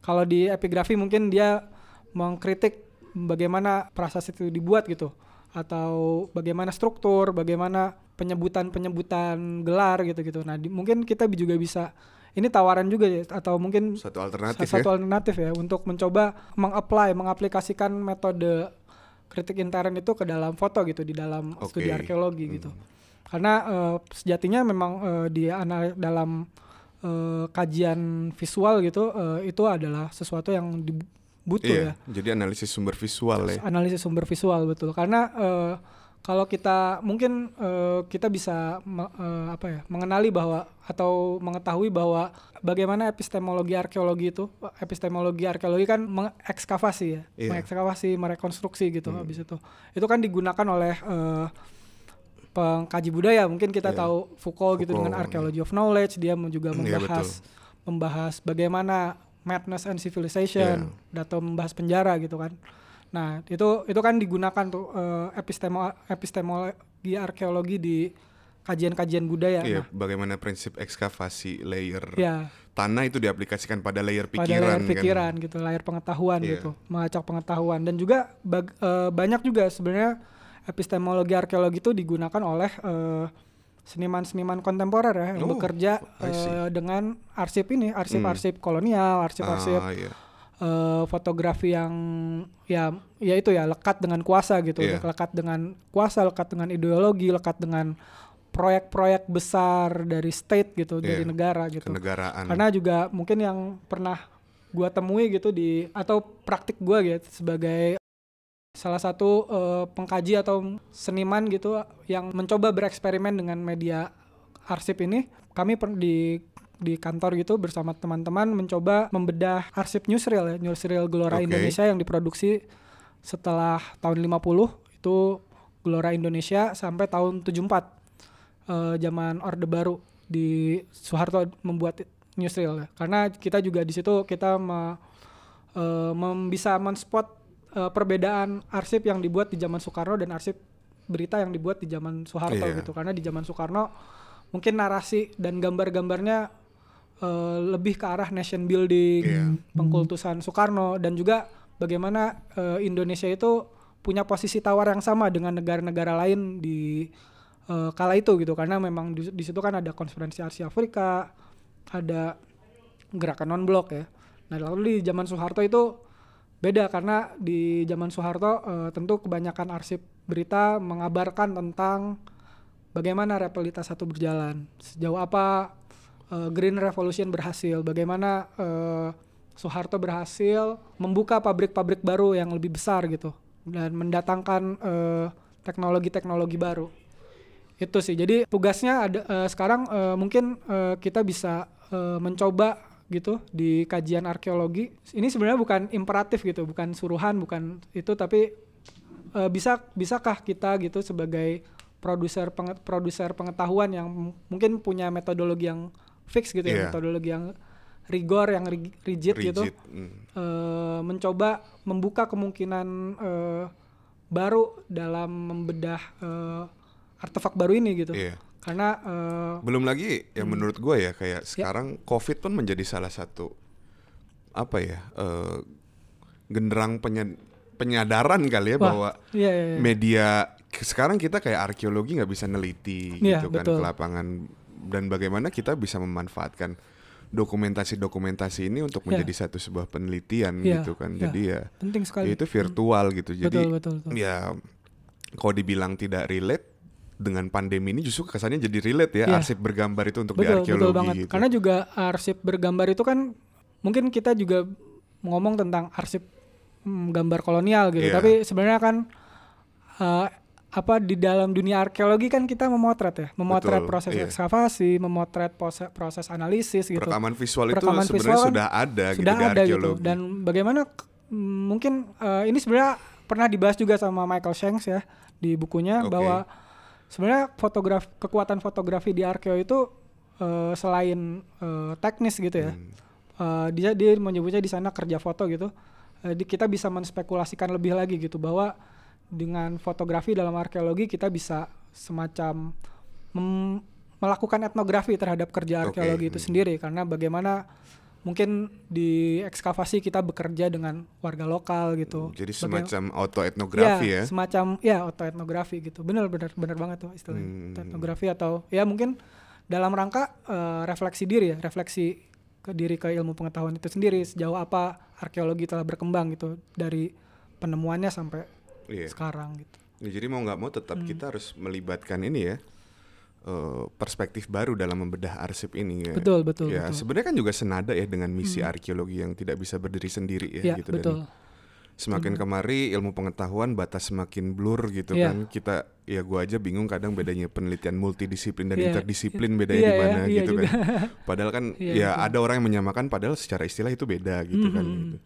C: kalau di epigrafi mungkin dia mengkritik bagaimana prasasti itu dibuat gitu atau bagaimana struktur, bagaimana penyebutan-penyebutan gelar gitu-gitu. Nah, di- mungkin kita juga bisa ini tawaran juga ya atau mungkin
A: Satu alternatif
C: satu
A: ya.
C: alternatif ya untuk mencoba mengapply, mengaplikasikan metode kritik intern itu ke dalam foto gitu di dalam
A: Oke.
C: studi arkeologi gitu. Karena eh, sejatinya memang eh, di ana- dalam eh, kajian visual gitu eh, itu adalah sesuatu yang di- butuh ya
A: Iya. Jadi analisis sumber visual ya.
C: analisis sumber visual betul karena eh, kalau kita mungkin eh, kita bisa eh, apa ya mengenali bahwa atau mengetahui bahwa bagaimana epistemologi arkeologi itu epistemologi arkeologi kan mengekskavasi ya
A: Iya.
C: mengekskavasi merekonstruksi gitu habis itu itu kan digunakan oleh eh, pengkaji budaya mungkin kita
A: Iya.
C: tahu Foucault, gitu dengan
A: Foucault,
C: archaeology of knowledge dia juga
A: Iya,
C: membahas membahas bagaimana madness and civilization
A: Iya.
C: atau membahas penjara gitu kan nah itu itu kan digunakan tuh eh, epistemo epistemologi arkeologi di kajian-kajian budaya
A: Iya,
C: nah
A: bagaimana prinsip ekskavasi layer
C: ya
A: tanah itu diaplikasikan pada layer
C: pada
A: pikiran
C: layar pikiran
A: kan.
C: gitu layar pengetahuan
A: Iya.
C: gitu mengacak pengetahuan dan juga bag- eh, banyak juga sebenarnya epistemologi arkeologi itu digunakan oleh eh, seniman-seniman kontemporer ya yang
A: Oh,
C: bekerja eh, dengan arsip ini arsip-arsip kolonial arsip-arsip
A: Ah, iya.
C: Eh, fotografi yang ya ya itu ya lekat dengan kuasa gitu
A: Iya.
C: lekat dengan kuasa lekat dengan ideologi lekat dengan proyek-proyek besar dari state gitu dari
A: Iya,
C: negara gitu
A: Kenegaraan.
C: karena juga mungkin yang pernah gua temui gitu di atau praktik gua gitu sebagai salah satu eh, pengkaji atau seniman gitu yang mencoba bereksperimen dengan media arsip ini kami per- di di kantor gitu bersama teman-teman mencoba membedah arsip newsreel ya newsreel Gelora
A: Oke.
C: Indonesia yang diproduksi setelah tahun 50 itu Gelora Indonesia sampai tahun 74 eh, zaman Orde Baru di Soeharto membuat newsreel ya. Karena kita juga di situ kita me- eh, mem- bisa menspot eh, perbedaan arsip yang dibuat di zaman Soekarno dan arsip berita yang dibuat di zaman Soeharto
A: Iya.
C: gitu. Karena di zaman Soekarno mungkin narasi dan gambar-gambarnya eh, lebih ke arah nation building,
A: Iya.
C: pengkultusan Soekarno dan juga bagaimana eh, Indonesia itu punya posisi tawar yang sama dengan negara-negara lain di eh, kala itu gitu karena memang di, di situ kan ada konferensi Asia Afrika, ada gerakan non blok ya. Nah lalu di zaman Soeharto itu beda karena di zaman Soeharto eh, tentu kebanyakan arsip berita mengabarkan tentang bagaimana repelitas satu berjalan, sejauh apa eh, Green Revolution berhasil, bagaimana eh, Soeharto berhasil membuka pabrik-pabrik baru yang lebih besar gitu dan mendatangkan eh, teknologi-teknologi baru. Itu sih. Jadi tugasnya ada eh, sekarang eh, mungkin eh, kita bisa eh, mencoba gitu di kajian arkeologi. Ini sebenarnya bukan imperatif gitu, bukan suruhan, bukan itu tapi eh, bisa bisakah kita gitu sebagai produser penge- produser pengetahuan yang mungkin punya metodologi yang fix gitu ya,
A: Iya.
C: metodologi yang rigor, yang rig- rigid, gitu
A: rigid. Hmm.
C: eh, mencoba membuka kemungkinan eh, baru dalam membedah eh, artefak baru ini gitu.
A: Iya.
C: Karena eh,
A: Belum lagi ya
C: Hmm.
A: menurut gue ya kayak
C: Ya.
A: sekarang COVID pun menjadi salah satu apa ya eh, genderang penya- penyadaran kali ya
C: Wah,
A: bahwa
C: iya, iya, iya.
A: media sekarang kita kayak arkeologi nggak bisa neliti
C: Iya,
A: gitu kan
C: betul.
A: ke lapangan dan bagaimana kita bisa memanfaatkan dokumentasi-dokumentasi ini untuk
C: Iya.
A: menjadi satu sebuah penelitian
C: Iya,
A: gitu kan
C: iya.
A: jadi ya
C: penting sekali.
A: ya itu virtual gitu jadi
C: betul, betul, betul.
A: ya kalau dibilang tidak relate dengan pandemi ini justru kesannya jadi relate ya
C: Iya.
A: arsip bergambar itu untuk di
C: betul,
A: arkeologi
C: betul banget.
A: gitu.
C: Karena juga arsip bergambar itu kan mungkin kita juga ngomong tentang arsip mm, gambar kolonial gitu.
A: Iya.
C: Tapi sebenarnya kan eh, apa di dalam dunia arkeologi kan kita memotret ya, memotret
A: Betul,
C: proses
A: iya.
C: ekskavasi, memotret proses, proses analisis gitu.
A: Perekaman visual itu
C: Perekaman
A: sebenarnya
C: visual kan
A: sudah ada gitu
C: sudah
A: di
C: ada gitu. Dan bagaimana mm, mungkin eh, ini sebenarnya pernah dibahas juga sama Michael Shanks ya di bukunya
A: Oke.
C: bahwa sebenarnya fotograf kekuatan fotografi di arkeo itu eh, selain eh, teknis gitu ya.
A: Hmm.
C: eh, dia dia menyebutnya di sana kerja foto gitu. Eh, di- kita bisa menspekulasikan lebih lagi gitu bahwa dengan fotografi dalam arkeologi kita bisa semacam melakukan etnografi terhadap kerja arkeologi itu
A: hmm.
C: sendiri karena bagaimana mungkin di ekskavasi kita bekerja dengan warga lokal gitu.
A: Jadi
C: Baga-
A: semacam auto etnografi ya.
C: semacam ya autoetnografi gitu. Benar benar benar banget tuh istilahnya.
A: Hmm.
C: Autoetnografi atau ya mungkin dalam rangka eh, refleksi diri ya, refleksi ke diri ke ilmu pengetahuan itu sendiri sejauh apa arkeologi telah berkembang gitu dari penemuannya sampai
A: Iya.
C: sekarang gitu.
A: Ya, jadi mau nggak mau tetap kita harus melibatkan ini ya eh, perspektif baru dalam membedah arsip ini ya.
C: Betul, betul,
A: Ya sebenarnya kan juga senada ya dengan misi arkeologi yang tidak bisa berdiri sendiri ya,
C: Ya,
A: gitu.
C: betul.
A: Dan semakin kemari ilmu pengetahuan batas semakin blur gitu
C: Iya.
A: kan. Kita ya gua aja bingung kadang bedanya penelitian multidisiplin dan
C: Iya.
A: interdisiplin bedanya
C: Iya,
A: di
C: ya,
A: mana
C: iya
A: gitu
C: juga.
A: kan. Padahal kan ya
C: betul.
A: ada orang yang menyamakan padahal secara istilah itu beda gitu kan.
C: Mhm.
A: gitu.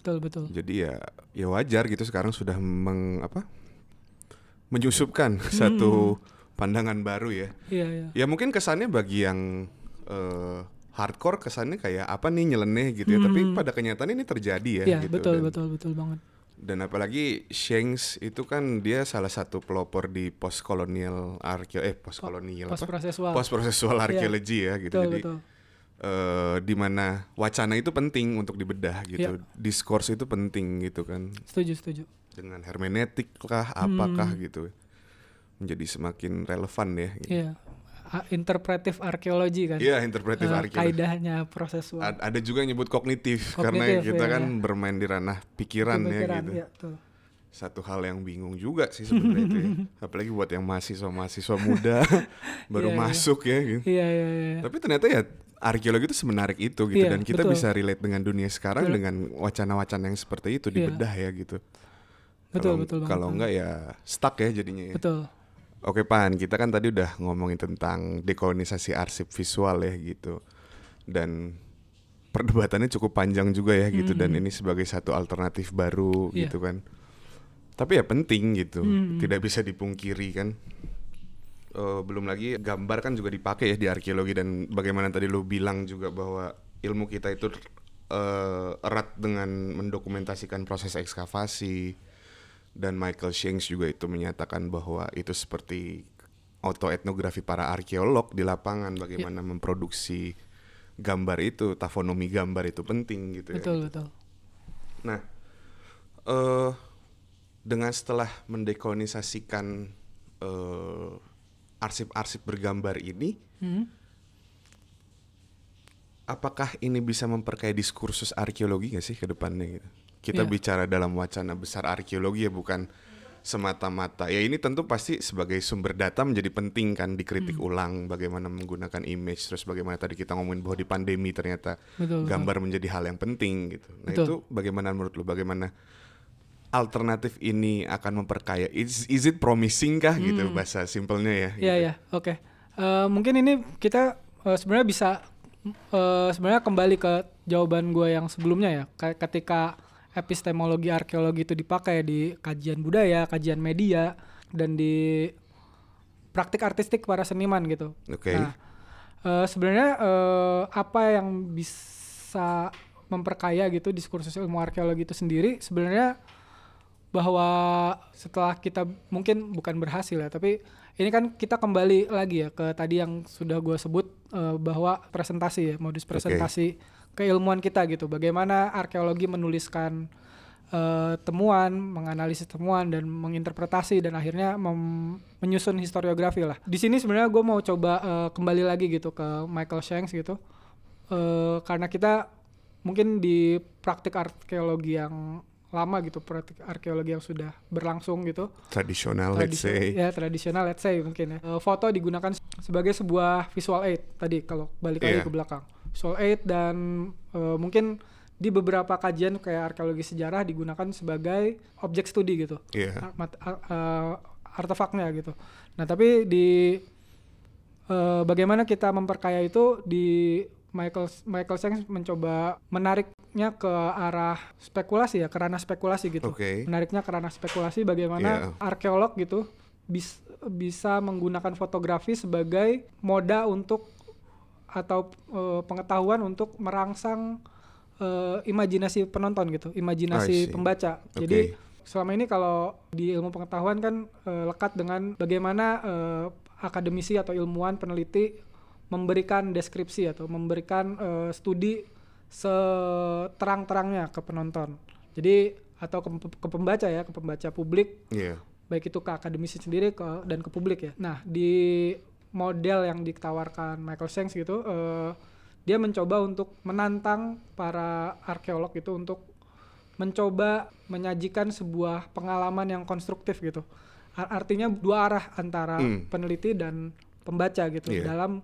C: Betul betul.
A: Jadi ya ya wajar gitu sekarang sudah meng apa menyusupkan satu pandangan baru ya.
C: Iya iya.
A: Ya mungkin kesannya bagi yang eh, hardcore kesannya kayak apa nih nyeleneh gitu ya. Tapi pada kenyataan ini terjadi ya.
C: Iya
A: gitu.
C: betul
A: dan,
C: betul betul banget.
A: Dan apalagi Shanks itu kan dia salah satu pelopor di post kolonial arkeo eh post kolonial
C: Post
A: apa?
C: prosesual.
A: Post prosesual archaeology ya gitu.
C: Betul
A: Jadi
C: betul.
A: Eh, di mana wacana itu penting untuk dibedah gitu.
C: Iya.
A: Diskurs itu penting gitu kan
C: Setuju setuju.
A: dengan hermeneutik kah apakah gitu menjadi semakin relevan ya gitu.
C: Iya. Interpretive arkeologi kan.
A: Iya, interpretive
C: Eh,
A: arkeologi.
C: kaidahnya prosesual.
A: A- ada juga yang nyebut kognitif, karena
C: Kognitif,
A: kita
C: iya,
A: kan
C: iya.
A: bermain di ranah pikiran, ya
C: Pemikiran,
A: gitu.
C: iya, betul.
A: Satu hal yang bingung juga sih sebenarnya itu. Ya. Apalagi buat yang mahasiswa-mahasiswa muda baru
C: Iya, iya.
A: masuk ya gitu.
C: Iya iya iya.
A: Tapi ternyata ya arkeologi itu semenarik itu gitu
C: Iya,
A: dan kita
C: betul.
A: bisa relate dengan dunia sekarang
C: Betul.
A: dengan wacana-wacana yang seperti itu
C: Iya.
A: dibedah ya gitu.
C: Betul
A: Kalau-
C: betul.
A: Kalau enggak ya stuck ya jadinya ya.
C: Betul.
A: Oke Pan, kita kan tadi udah ngomongin tentang dekolonisasi arsip visual ya gitu. Dan perdebatannya cukup panjang juga ya gitu dan ini sebagai satu alternatif baru
C: Mm-hmm. Iya.
A: gitu kan. Tapi ya penting gitu,
C: Mm-hmm.
A: tidak bisa dipungkiri kan. Eh, belum lagi gambar kan juga dipakai ya di arkeologi dan bagaimana tadi lu bilang juga bahwa ilmu kita itu eh, erat dengan mendokumentasikan proses ekskavasi dan Michael Shanks juga itu menyatakan bahwa itu seperti autoetnografi para arkeolog di lapangan bagaimana memproduksi gambar itu tafonomi gambar itu penting gitu ya.
C: Betul betul.
A: Nah, eh dengan setelah mendekolonisasikan eh, arsip-arsip bergambar ini,
C: Hmm.
A: apakah ini bisa memperkaya diskursus arkeologi nggak sih ke depannya gitu? Kita
C: Iya.
A: bicara dalam wacana besar arkeologi ya bukan semata-mata. Ya ini tentu pasti sebagai sumber data menjadi penting kan dikritik
C: Hmm.
A: ulang bagaimana menggunakan image terus bagaimana tadi kita ngomongin bahwa di pandemi ternyata
C: Betul, betul.
A: gambar menjadi hal yang penting gitu. Nah,
C: Betul.
A: itu bagaimana menurut lu bagaimana alternatif ini akan memperkaya is, is it promising kah gitu bahasa simpelnya ya.
C: Hmm. Iya
A: gitu.
C: ya, oke. Eh, mungkin ini kita eh, sebenarnya bisa eh, sebenarnya kembali ke jawaban gue yang sebelumnya ya. Ketika epistemologi arkeologi itu dipakai di kajian budaya, kajian media, dan di praktik artistik para seniman gitu.
A: Oke.
C: Nah, eh, sebenarnya eh, apa yang bisa memperkaya gitu diskursus ilmu arkeologi itu sendiri sebenarnya bahwa setelah kita mungkin bukan berhasil ya tapi ini kan kita kembali lagi ya ke tadi yang sudah gue sebut eh, bahwa presentasi ya modus presentasi keilmuan kita gitu. Bagaimana arkeologi menuliskan eh, temuan menganalisis temuan dan menginterpretasi dan akhirnya menyusun historiografi lah. Di sini sebenarnya gue mau coba eh, kembali lagi gitu ke Michael Shanks gitu. Eh, karena kita mungkin di praktik arkeologi yang lama gitu praktik arkeologi yang sudah berlangsung gitu
A: Tradisional let's say.
C: ya tradisional let's say mungkin ya Eh, foto digunakan sebagai sebuah visual aid tadi kalau balik lagi
A: Iya.
C: ke belakang visual aid dan eh, mungkin di beberapa kajian kayak arkeologi sejarah digunakan sebagai objek studi gitu.
A: Iya.
C: Ar- mat- ar- artefaknya gitu. Nah, tapi di eh, bagaimana kita memperkaya itu di Michael Michael Shanks mencoba menariknya ke arah spekulasi ya, ke ranah spekulasi gitu.
A: Oke.
C: Menariknya ke ranah spekulasi bagaimana
A: Iya.
C: arkeolog gitu bis- bisa menggunakan fotografi sebagai moda untuk atau eh, pengetahuan untuk merangsang eh, imajinasi penonton gitu, imajinasi pembaca.
A: Oke.
C: Jadi selama ini kalau di ilmu pengetahuan kan eh, lekat dengan bagaimana eh, akademisi atau ilmuwan peneliti memberikan deskripsi atau memberikan eh, studi seterang-terangnya ke penonton. Jadi atau ke, ke pembaca ya, ke pembaca publik
A: Iya.
C: baik itu ke akademisi sendiri ke dan ke publik ya. Nah di model yang ditawarkan Michael Shanks gitu, eh, dia mencoba untuk menantang para arkeolog itu untuk mencoba menyajikan sebuah pengalaman yang konstruktif gitu. Ar- artinya dua arah antara
A: Hmm.
C: peneliti dan pembaca gitu
A: Iya.
C: dalam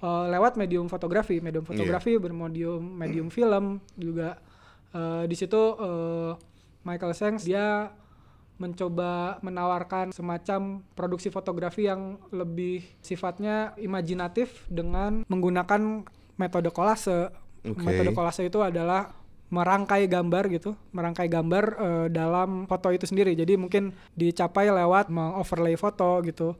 C: eh, lewat medium fotografi, medium
A: Iya.
C: fotografi bermedium medium film juga eh, di situ eh, Michael Shanks dia mencoba menawarkan semacam produksi fotografi yang lebih sifatnya imajinatif dengan menggunakan metode kolase.
A: Oke.
C: Metode kolase itu adalah merangkai gambar gitu, merangkai gambar eh, dalam foto itu sendiri. Jadi mungkin dicapai lewat mengoverlay foto gitu.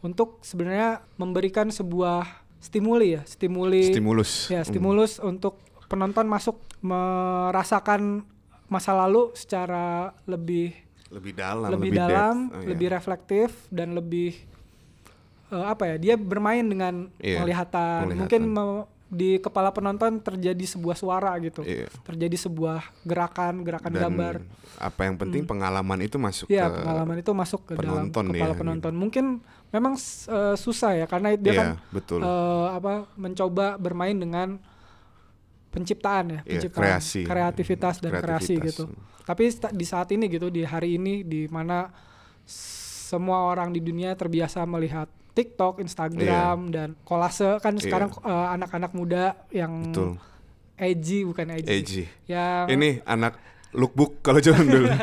C: Untuk sebenarnya memberikan sebuah stimuli ya, stimuli
A: Stimulus.
C: ya
A: Hmm.
C: stimulus untuk penonton masuk merasakan masa lalu secara lebih
A: lebih dalam,
C: lebih,
A: depth.
C: dalam,
A: Oh, iya.
C: lebih reflektif dan lebih eh, apa ya? Dia bermain dengan
A: Iya,
C: penglihatan.
A: penglihatan.
C: Mungkin me- di kepala penonton terjadi sebuah suara gitu.
A: Iya.
C: Terjadi sebuah gerakan, gerakan
A: Dan
C: gambar.
A: apa yang penting pengalaman itu masuk
C: Iya,
A: ke
C: pengalaman itu masuk ke dalam
A: penonton
C: kepala
A: ya,
C: penonton. Mungkin memang eh, susah ya karena dia
A: Iya,
C: kan
A: betul.
C: eh, apa mencoba bermain dengan penciptaan ya,
A: Iya,
C: penciptaan,
A: kreasi.
C: kreativitas dan kreasi
A: Kreativitas.
C: gitu. Tapi di saat ini gitu, di hari ini di mana semua orang di dunia terbiasa melihat TikTok, Instagram dan kolase kan
A: Iya.
C: sekarang eh, anak-anak muda yang
A: Betul.
C: edgy bukan edgy.
A: Edgy.
C: Yang
A: Ini anak lookbook kalau zaman dulu.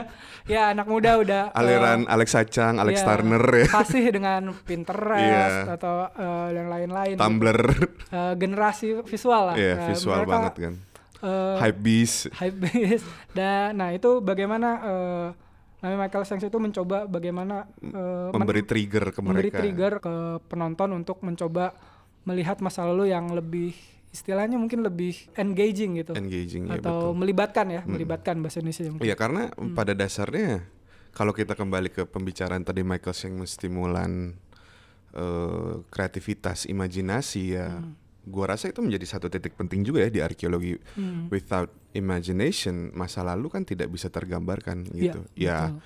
C: ya anak muda udah eh,
A: Aliran Alex Sacang, Alex
C: Iya,
A: Turner ya.
C: Fasih dengan Pinterest
A: Iya.
C: atau eh, yang lain-lain.
A: Tumblr.
C: Eh, generasi visual lah.
A: Iya,
C: Eh,
A: visual
C: mereka,
A: banget kan.
C: eh,
A: Hypebeast.
C: hypebeast. Dan nah itu bagaimana eh, namanya Michael Shanks itu mencoba bagaimana men-
A: Memberi trigger ke
C: memberi
A: mereka.
C: trigger ke penonton untuk mencoba melihat masa lalu yang lebih istilahnya mungkin lebih engaging gitu.
A: Engaging ya
C: atau
A: betul.
C: melibatkan ya, melibatkan bahasa Indonesia mungkin.
A: Iya karena
C: Hmm.
A: pada dasarnya kalau kita kembali ke pembicaraan tadi Michael Shanks menstimulan eh, kreativitas, imajinasi ya.
C: Hmm.
A: Gua rasa itu menjadi satu titik penting juga ya di arkeologi.
C: Hmm.
A: Without imagination, masa lalu kan tidak bisa tergambarkan gitu.
C: Iya,
A: ya
C: betul.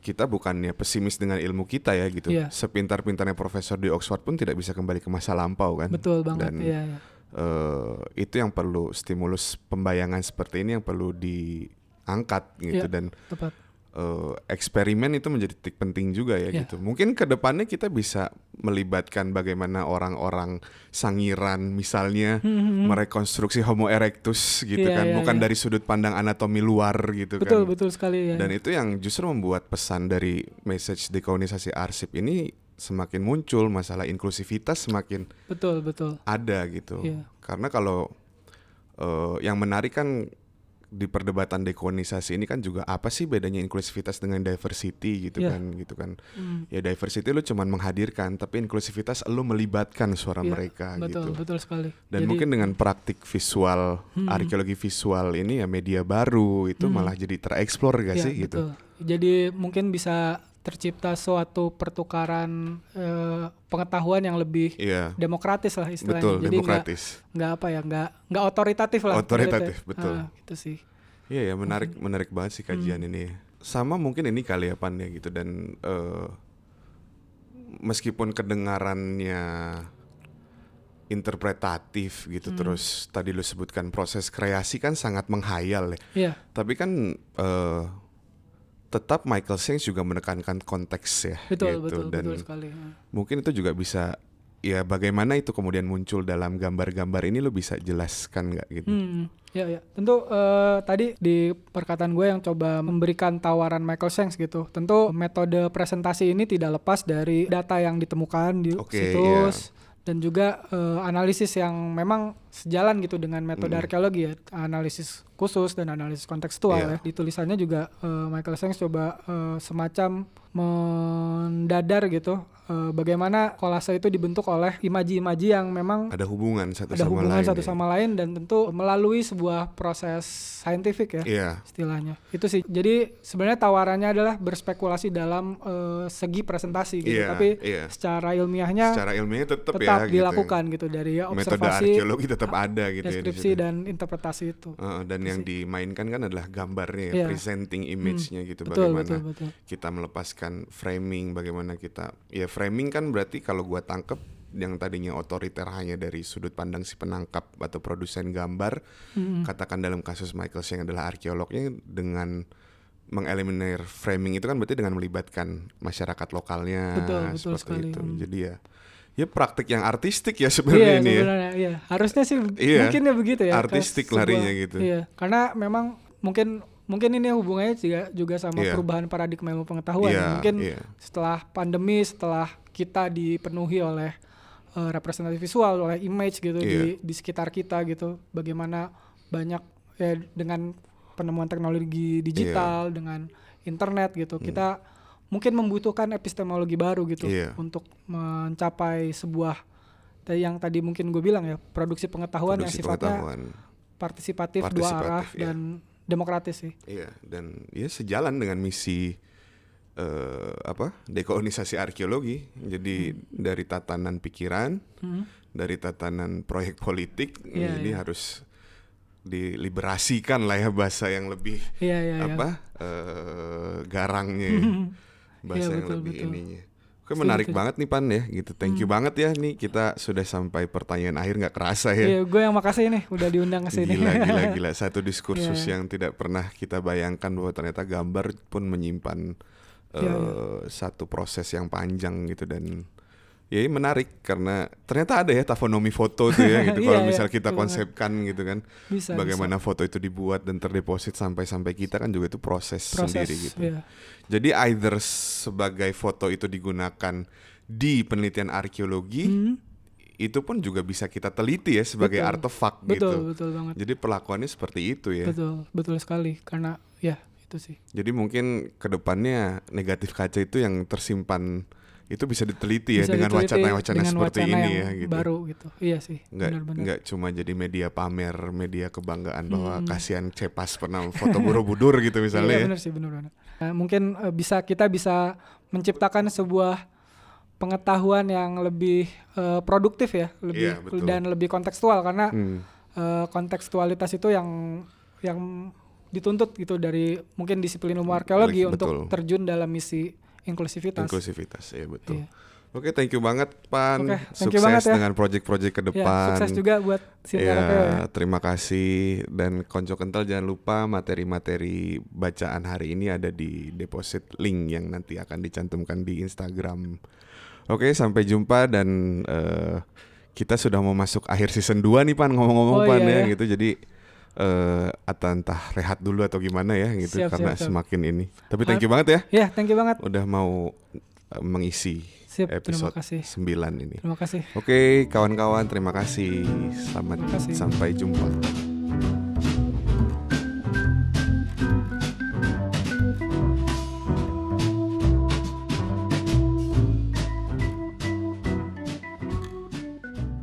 A: kita bukannya pesimis dengan ilmu kita ya gitu.
C: Iya.
A: Sepintar-pintarnya profesor di Oxford pun tidak bisa kembali ke masa lampau kan.
C: Betul banget.
A: Dan
C: Iya, iya.
A: Eh, itu yang perlu stimulus pembayangan seperti ini yang perlu diangkat gitu
C: Iya.
A: dan
C: Tepat.
A: eh, eksperimen itu menjadi titik penting juga ya
C: Iya.
A: gitu. Mungkin ke depannya kita bisa melibatkan bagaimana orang-orang sangiran misalnya merekonstruksi Homo erectus gitu
C: Hmm, Iya,
A: kan,
C: iya,
A: bukan
C: iya.
A: dari sudut pandang anatomi luar gitu
C: Betul,
A: kan.
C: betul sekali ya.
A: Dan itu yang justru membuat pesan dari message dekolonisasi arsip ini semakin muncul, masalah inklusivitas semakin
C: betul, betul.
A: ada gitu.
C: Iya.
A: Karena kalau eh, yang menarik kan di perdebatan dekolonisasi ini kan juga apa sih bedanya inklusivitas dengan diversity gitu
C: Iya.
A: kan gitu kan.
C: Hmm.
A: Ya diversity lu cuman menghadirkan tapi inklusivitas lu melibatkan suara
C: Iya,
A: mereka
C: betul,
A: gitu.
C: betul sekali.
A: Dan
C: Jadi-
A: mungkin dengan praktik visual,
C: Hmm.
A: arkeologi visual ini ya media baru itu malah jadi tereksplor gak
C: Iya,
A: sih gitu.
C: betul. Jadi mungkin bisa tercipta suatu pertukaran eh, pengetahuan yang lebih
A: Iya.
C: demokratis lah istilahnya.
A: Betul,
C: Jadi
A: demokratis.
C: nggak apa ya, nggak nggak otoritatif lah.
A: Otoritatif,
C: ibaratnya.
A: betul.
C: Ah, itu sih.
A: Iya ya menarik menarik banget sih
C: Hmm.
A: kajian ini. Sama mungkin ini kali ya Pan ya gitu dan eh, meskipun kedengarannya interpretatif
C: Hmm.
A: gitu terus tadi lu sebutkan proses kreasi kan sangat menghayal ya.
C: Iya,
A: Tapi kan eh, tetap Michael Shanks juga menekankan konteks ya
C: betul,
A: gitu
C: betul,
A: dan
C: betul sekali.
A: Mungkin itu juga bisa ya bagaimana itu kemudian muncul dalam gambar-gambar ini lo bisa jelaskan nggak gitu?
C: Hmm, ya ya. Tentu eh, tadi di perkataan gue yang coba memberikan tawaran Michael Shanks gitu. Tentu metode presentasi ini tidak lepas dari data yang ditemukan di
A: Oke,
C: situs dan juga eh, analisis yang memang sejalan gitu dengan metode
A: Hmm.
C: arkeologi ya, analisis khusus dan analisis kontekstual
A: Iya.
C: ya. Di tulisannya juga eh, Michael Shanks coba eh, semacam mendadar gitu eh, bagaimana kolase itu dibentuk oleh imaji-imaji yang memang
A: Ada hubungan satu
C: ada
A: sama
C: hubungan
A: lain.
C: satu
A: ya?
C: sama lain dan tentu melalui sebuah proses saintifik ya
A: Iya.
C: istilahnya itu sih jadi sebenarnya tawarannya adalah berspekulasi dalam eh, segi presentasi gitu
A: Iya,
C: tapi
A: iya.
C: secara ilmiahnya
A: Secara ilmiah tetap,
C: tetap
A: ya. gitu.
C: dilakukan gitu, dari ya,
A: Metode
C: observasi
A: arkeologi tetap ada gitu ya.
C: deskripsi
A: situ.
C: dan interpretasi itu
A: Heeh, dan yang dimainkan kan adalah gambarnya, ya,
C: Iya.
A: presenting image-nya gitu.
C: betul
A: bagaimana
C: betul betul
A: kita melepaskan framing, bagaimana kita, ya framing kan berarti kalau gua tangkep yang tadinya otoriter hanya dari sudut pandang si penangkap atau produsen gambar, katakan dalam kasus Michael Sheng adalah arkeolognya dengan mengeliminir framing itu kan berarti dengan melibatkan masyarakat lokalnya
C: Betul, betul
A: seperti
C: sekali.
A: itu.
C: Hmm.
A: Jadi ya ya praktik yang artistik ya sebenarnya
C: iya
A: ini ya.
C: sebenarnya iya harusnya sih
A: Iya,
C: mungkin ya begitu ya
A: artistik
C: sebuah-
A: larinya gitu.
C: iya karena memang mungkin mungkin ini hubungannya juga juga sama
A: Iya.
C: perubahan paradigma ilmu pengetahuan ya.
A: Iya,
C: mungkin
A: iya.
C: setelah pandemi setelah kita dipenuhi oleh eh, representasi visual oleh image gitu di
A: Iya.
C: di sekitar kita gitu bagaimana banyak ya dengan penemuan teknologi digital
A: Iya.
C: dengan internet gitu kita mungkin membutuhkan epistemologi baru gitu
A: Iya.
C: untuk mencapai sebuah yang tadi mungkin gue bilang ya produksi pengetahuan yang
A: Produksi
C: sifatnya
A: pengetahuan.
C: partisipatif, dua
A: Partisipatif,
C: arah
A: iya.
C: dan demokratis sih.
A: Iya, dan ya sejalan dengan misi eh apa? dekolonisasi arkeologi. Jadi dari tatanan pikiran, dari tatanan proyek politik, jadi
C: iya.
A: harus diliberasikan lah ya bahasa yang lebih
C: Iya iya iya.
A: apa? eh garangnya. ya. bahasa
C: Iya,
A: yang
C: betul,
A: lebih
C: betul.
A: ininya. Oke, menarik
C: setuju.
A: banget nih Pan ya, gitu. Thank you banget ya nih kita sudah sampai pertanyaan akhir nggak kerasa ya.
C: Iya, gue yang makasih nih udah diundang ke sini.
A: Gila, gila, gila. Satu diskursus
C: Iya.
A: yang tidak pernah kita bayangkan bahwa ternyata gambar pun menyimpan
C: Iya,
A: eh, satu proses yang panjang gitu dan ya ini menarik karena ternyata ada ya tafonomi foto tuh ya gitu.
C: Iya,
A: Kalau
C: iya,
A: misal kita
C: betul banget.
A: konsepkan gitu kan,
C: Bisa,
A: bagaimana foto itu dibuat dan terdeposit sampai sampai kita kan juga itu proses,
C: bisa. proses.
A: sendiri gitu.
C: Iya.
A: Jadi either sebagai foto itu digunakan di penelitian arkeologi,
C: Hmm,
A: itu pun juga bisa kita teliti ya sebagai
C: Betul.
A: artefak
C: betul,
A: gitu.
C: betul banget.
A: Jadi perlakuannya seperti itu ya.
C: Betul, betul sekali karena ya itu sih.
A: Jadi mungkin ke depannya negatif kaca itu yang tersimpan itu bisa diteliti ya
C: Bisa
A: dengan wacana-wacana seperti
C: wacana
A: ini ya gitu.
C: Baru gitu. Iya sih.
A: Nggak,
C: Benar-benar.
A: nggak cuma jadi media pamer, media kebanggaan bahwa
C: Hmm.
A: kasihan cepas pernah foto Borobudur gitu
C: Iya
A: misalnya ya.
C: benar sih benar-benar. Nah, mungkin eh, bisa kita bisa menciptakan sebuah pengetahuan yang lebih eh, produktif ya, lebih
A: Iya, betul.
C: dan lebih kontekstual karena
A: Hmm.
C: eh, kontekstualitas itu yang yang dituntut gitu dari mungkin disiplin ilmu arkeologi
A: Betul.
C: untuk terjun dalam misi inklusivitas.
A: Inklusivitas ya betul.
C: Iya.
A: Oke, thank you banget Pan.
C: Oke, thank you
A: sukses
C: banget ya.
A: dengan project-project ke
C: Ya,
A: depan.
C: sukses juga buat Sinta
A: Ya,
C: ya.
A: terima kasih dan konco kental jangan lupa materi-materi bacaan hari ini ada di deposit link yang nanti akan dicantumkan di Instagram. Oke, sampai jumpa dan eh, kita sudah mau masuk akhir season 2 nih Pan ngomong-ngomong
C: Oh,
A: Pan
C: iya,
A: ya
C: ya.
A: gitu. Jadi eh atau entah rehat dulu atau gimana ya gitu
C: Siap,
A: karena
C: siap, siap.
A: semakin ini. Tapi thank you banget ya
C: Ya, thank you banget.
A: udah mau eh, mengisi
C: terima
A: episode
C: kasih.
A: 9 ini.
C: Terima kasih.
A: Oke, kawan-kawan, terima kasih. Selamat
C: Terima kasih.
A: sampai jumpa.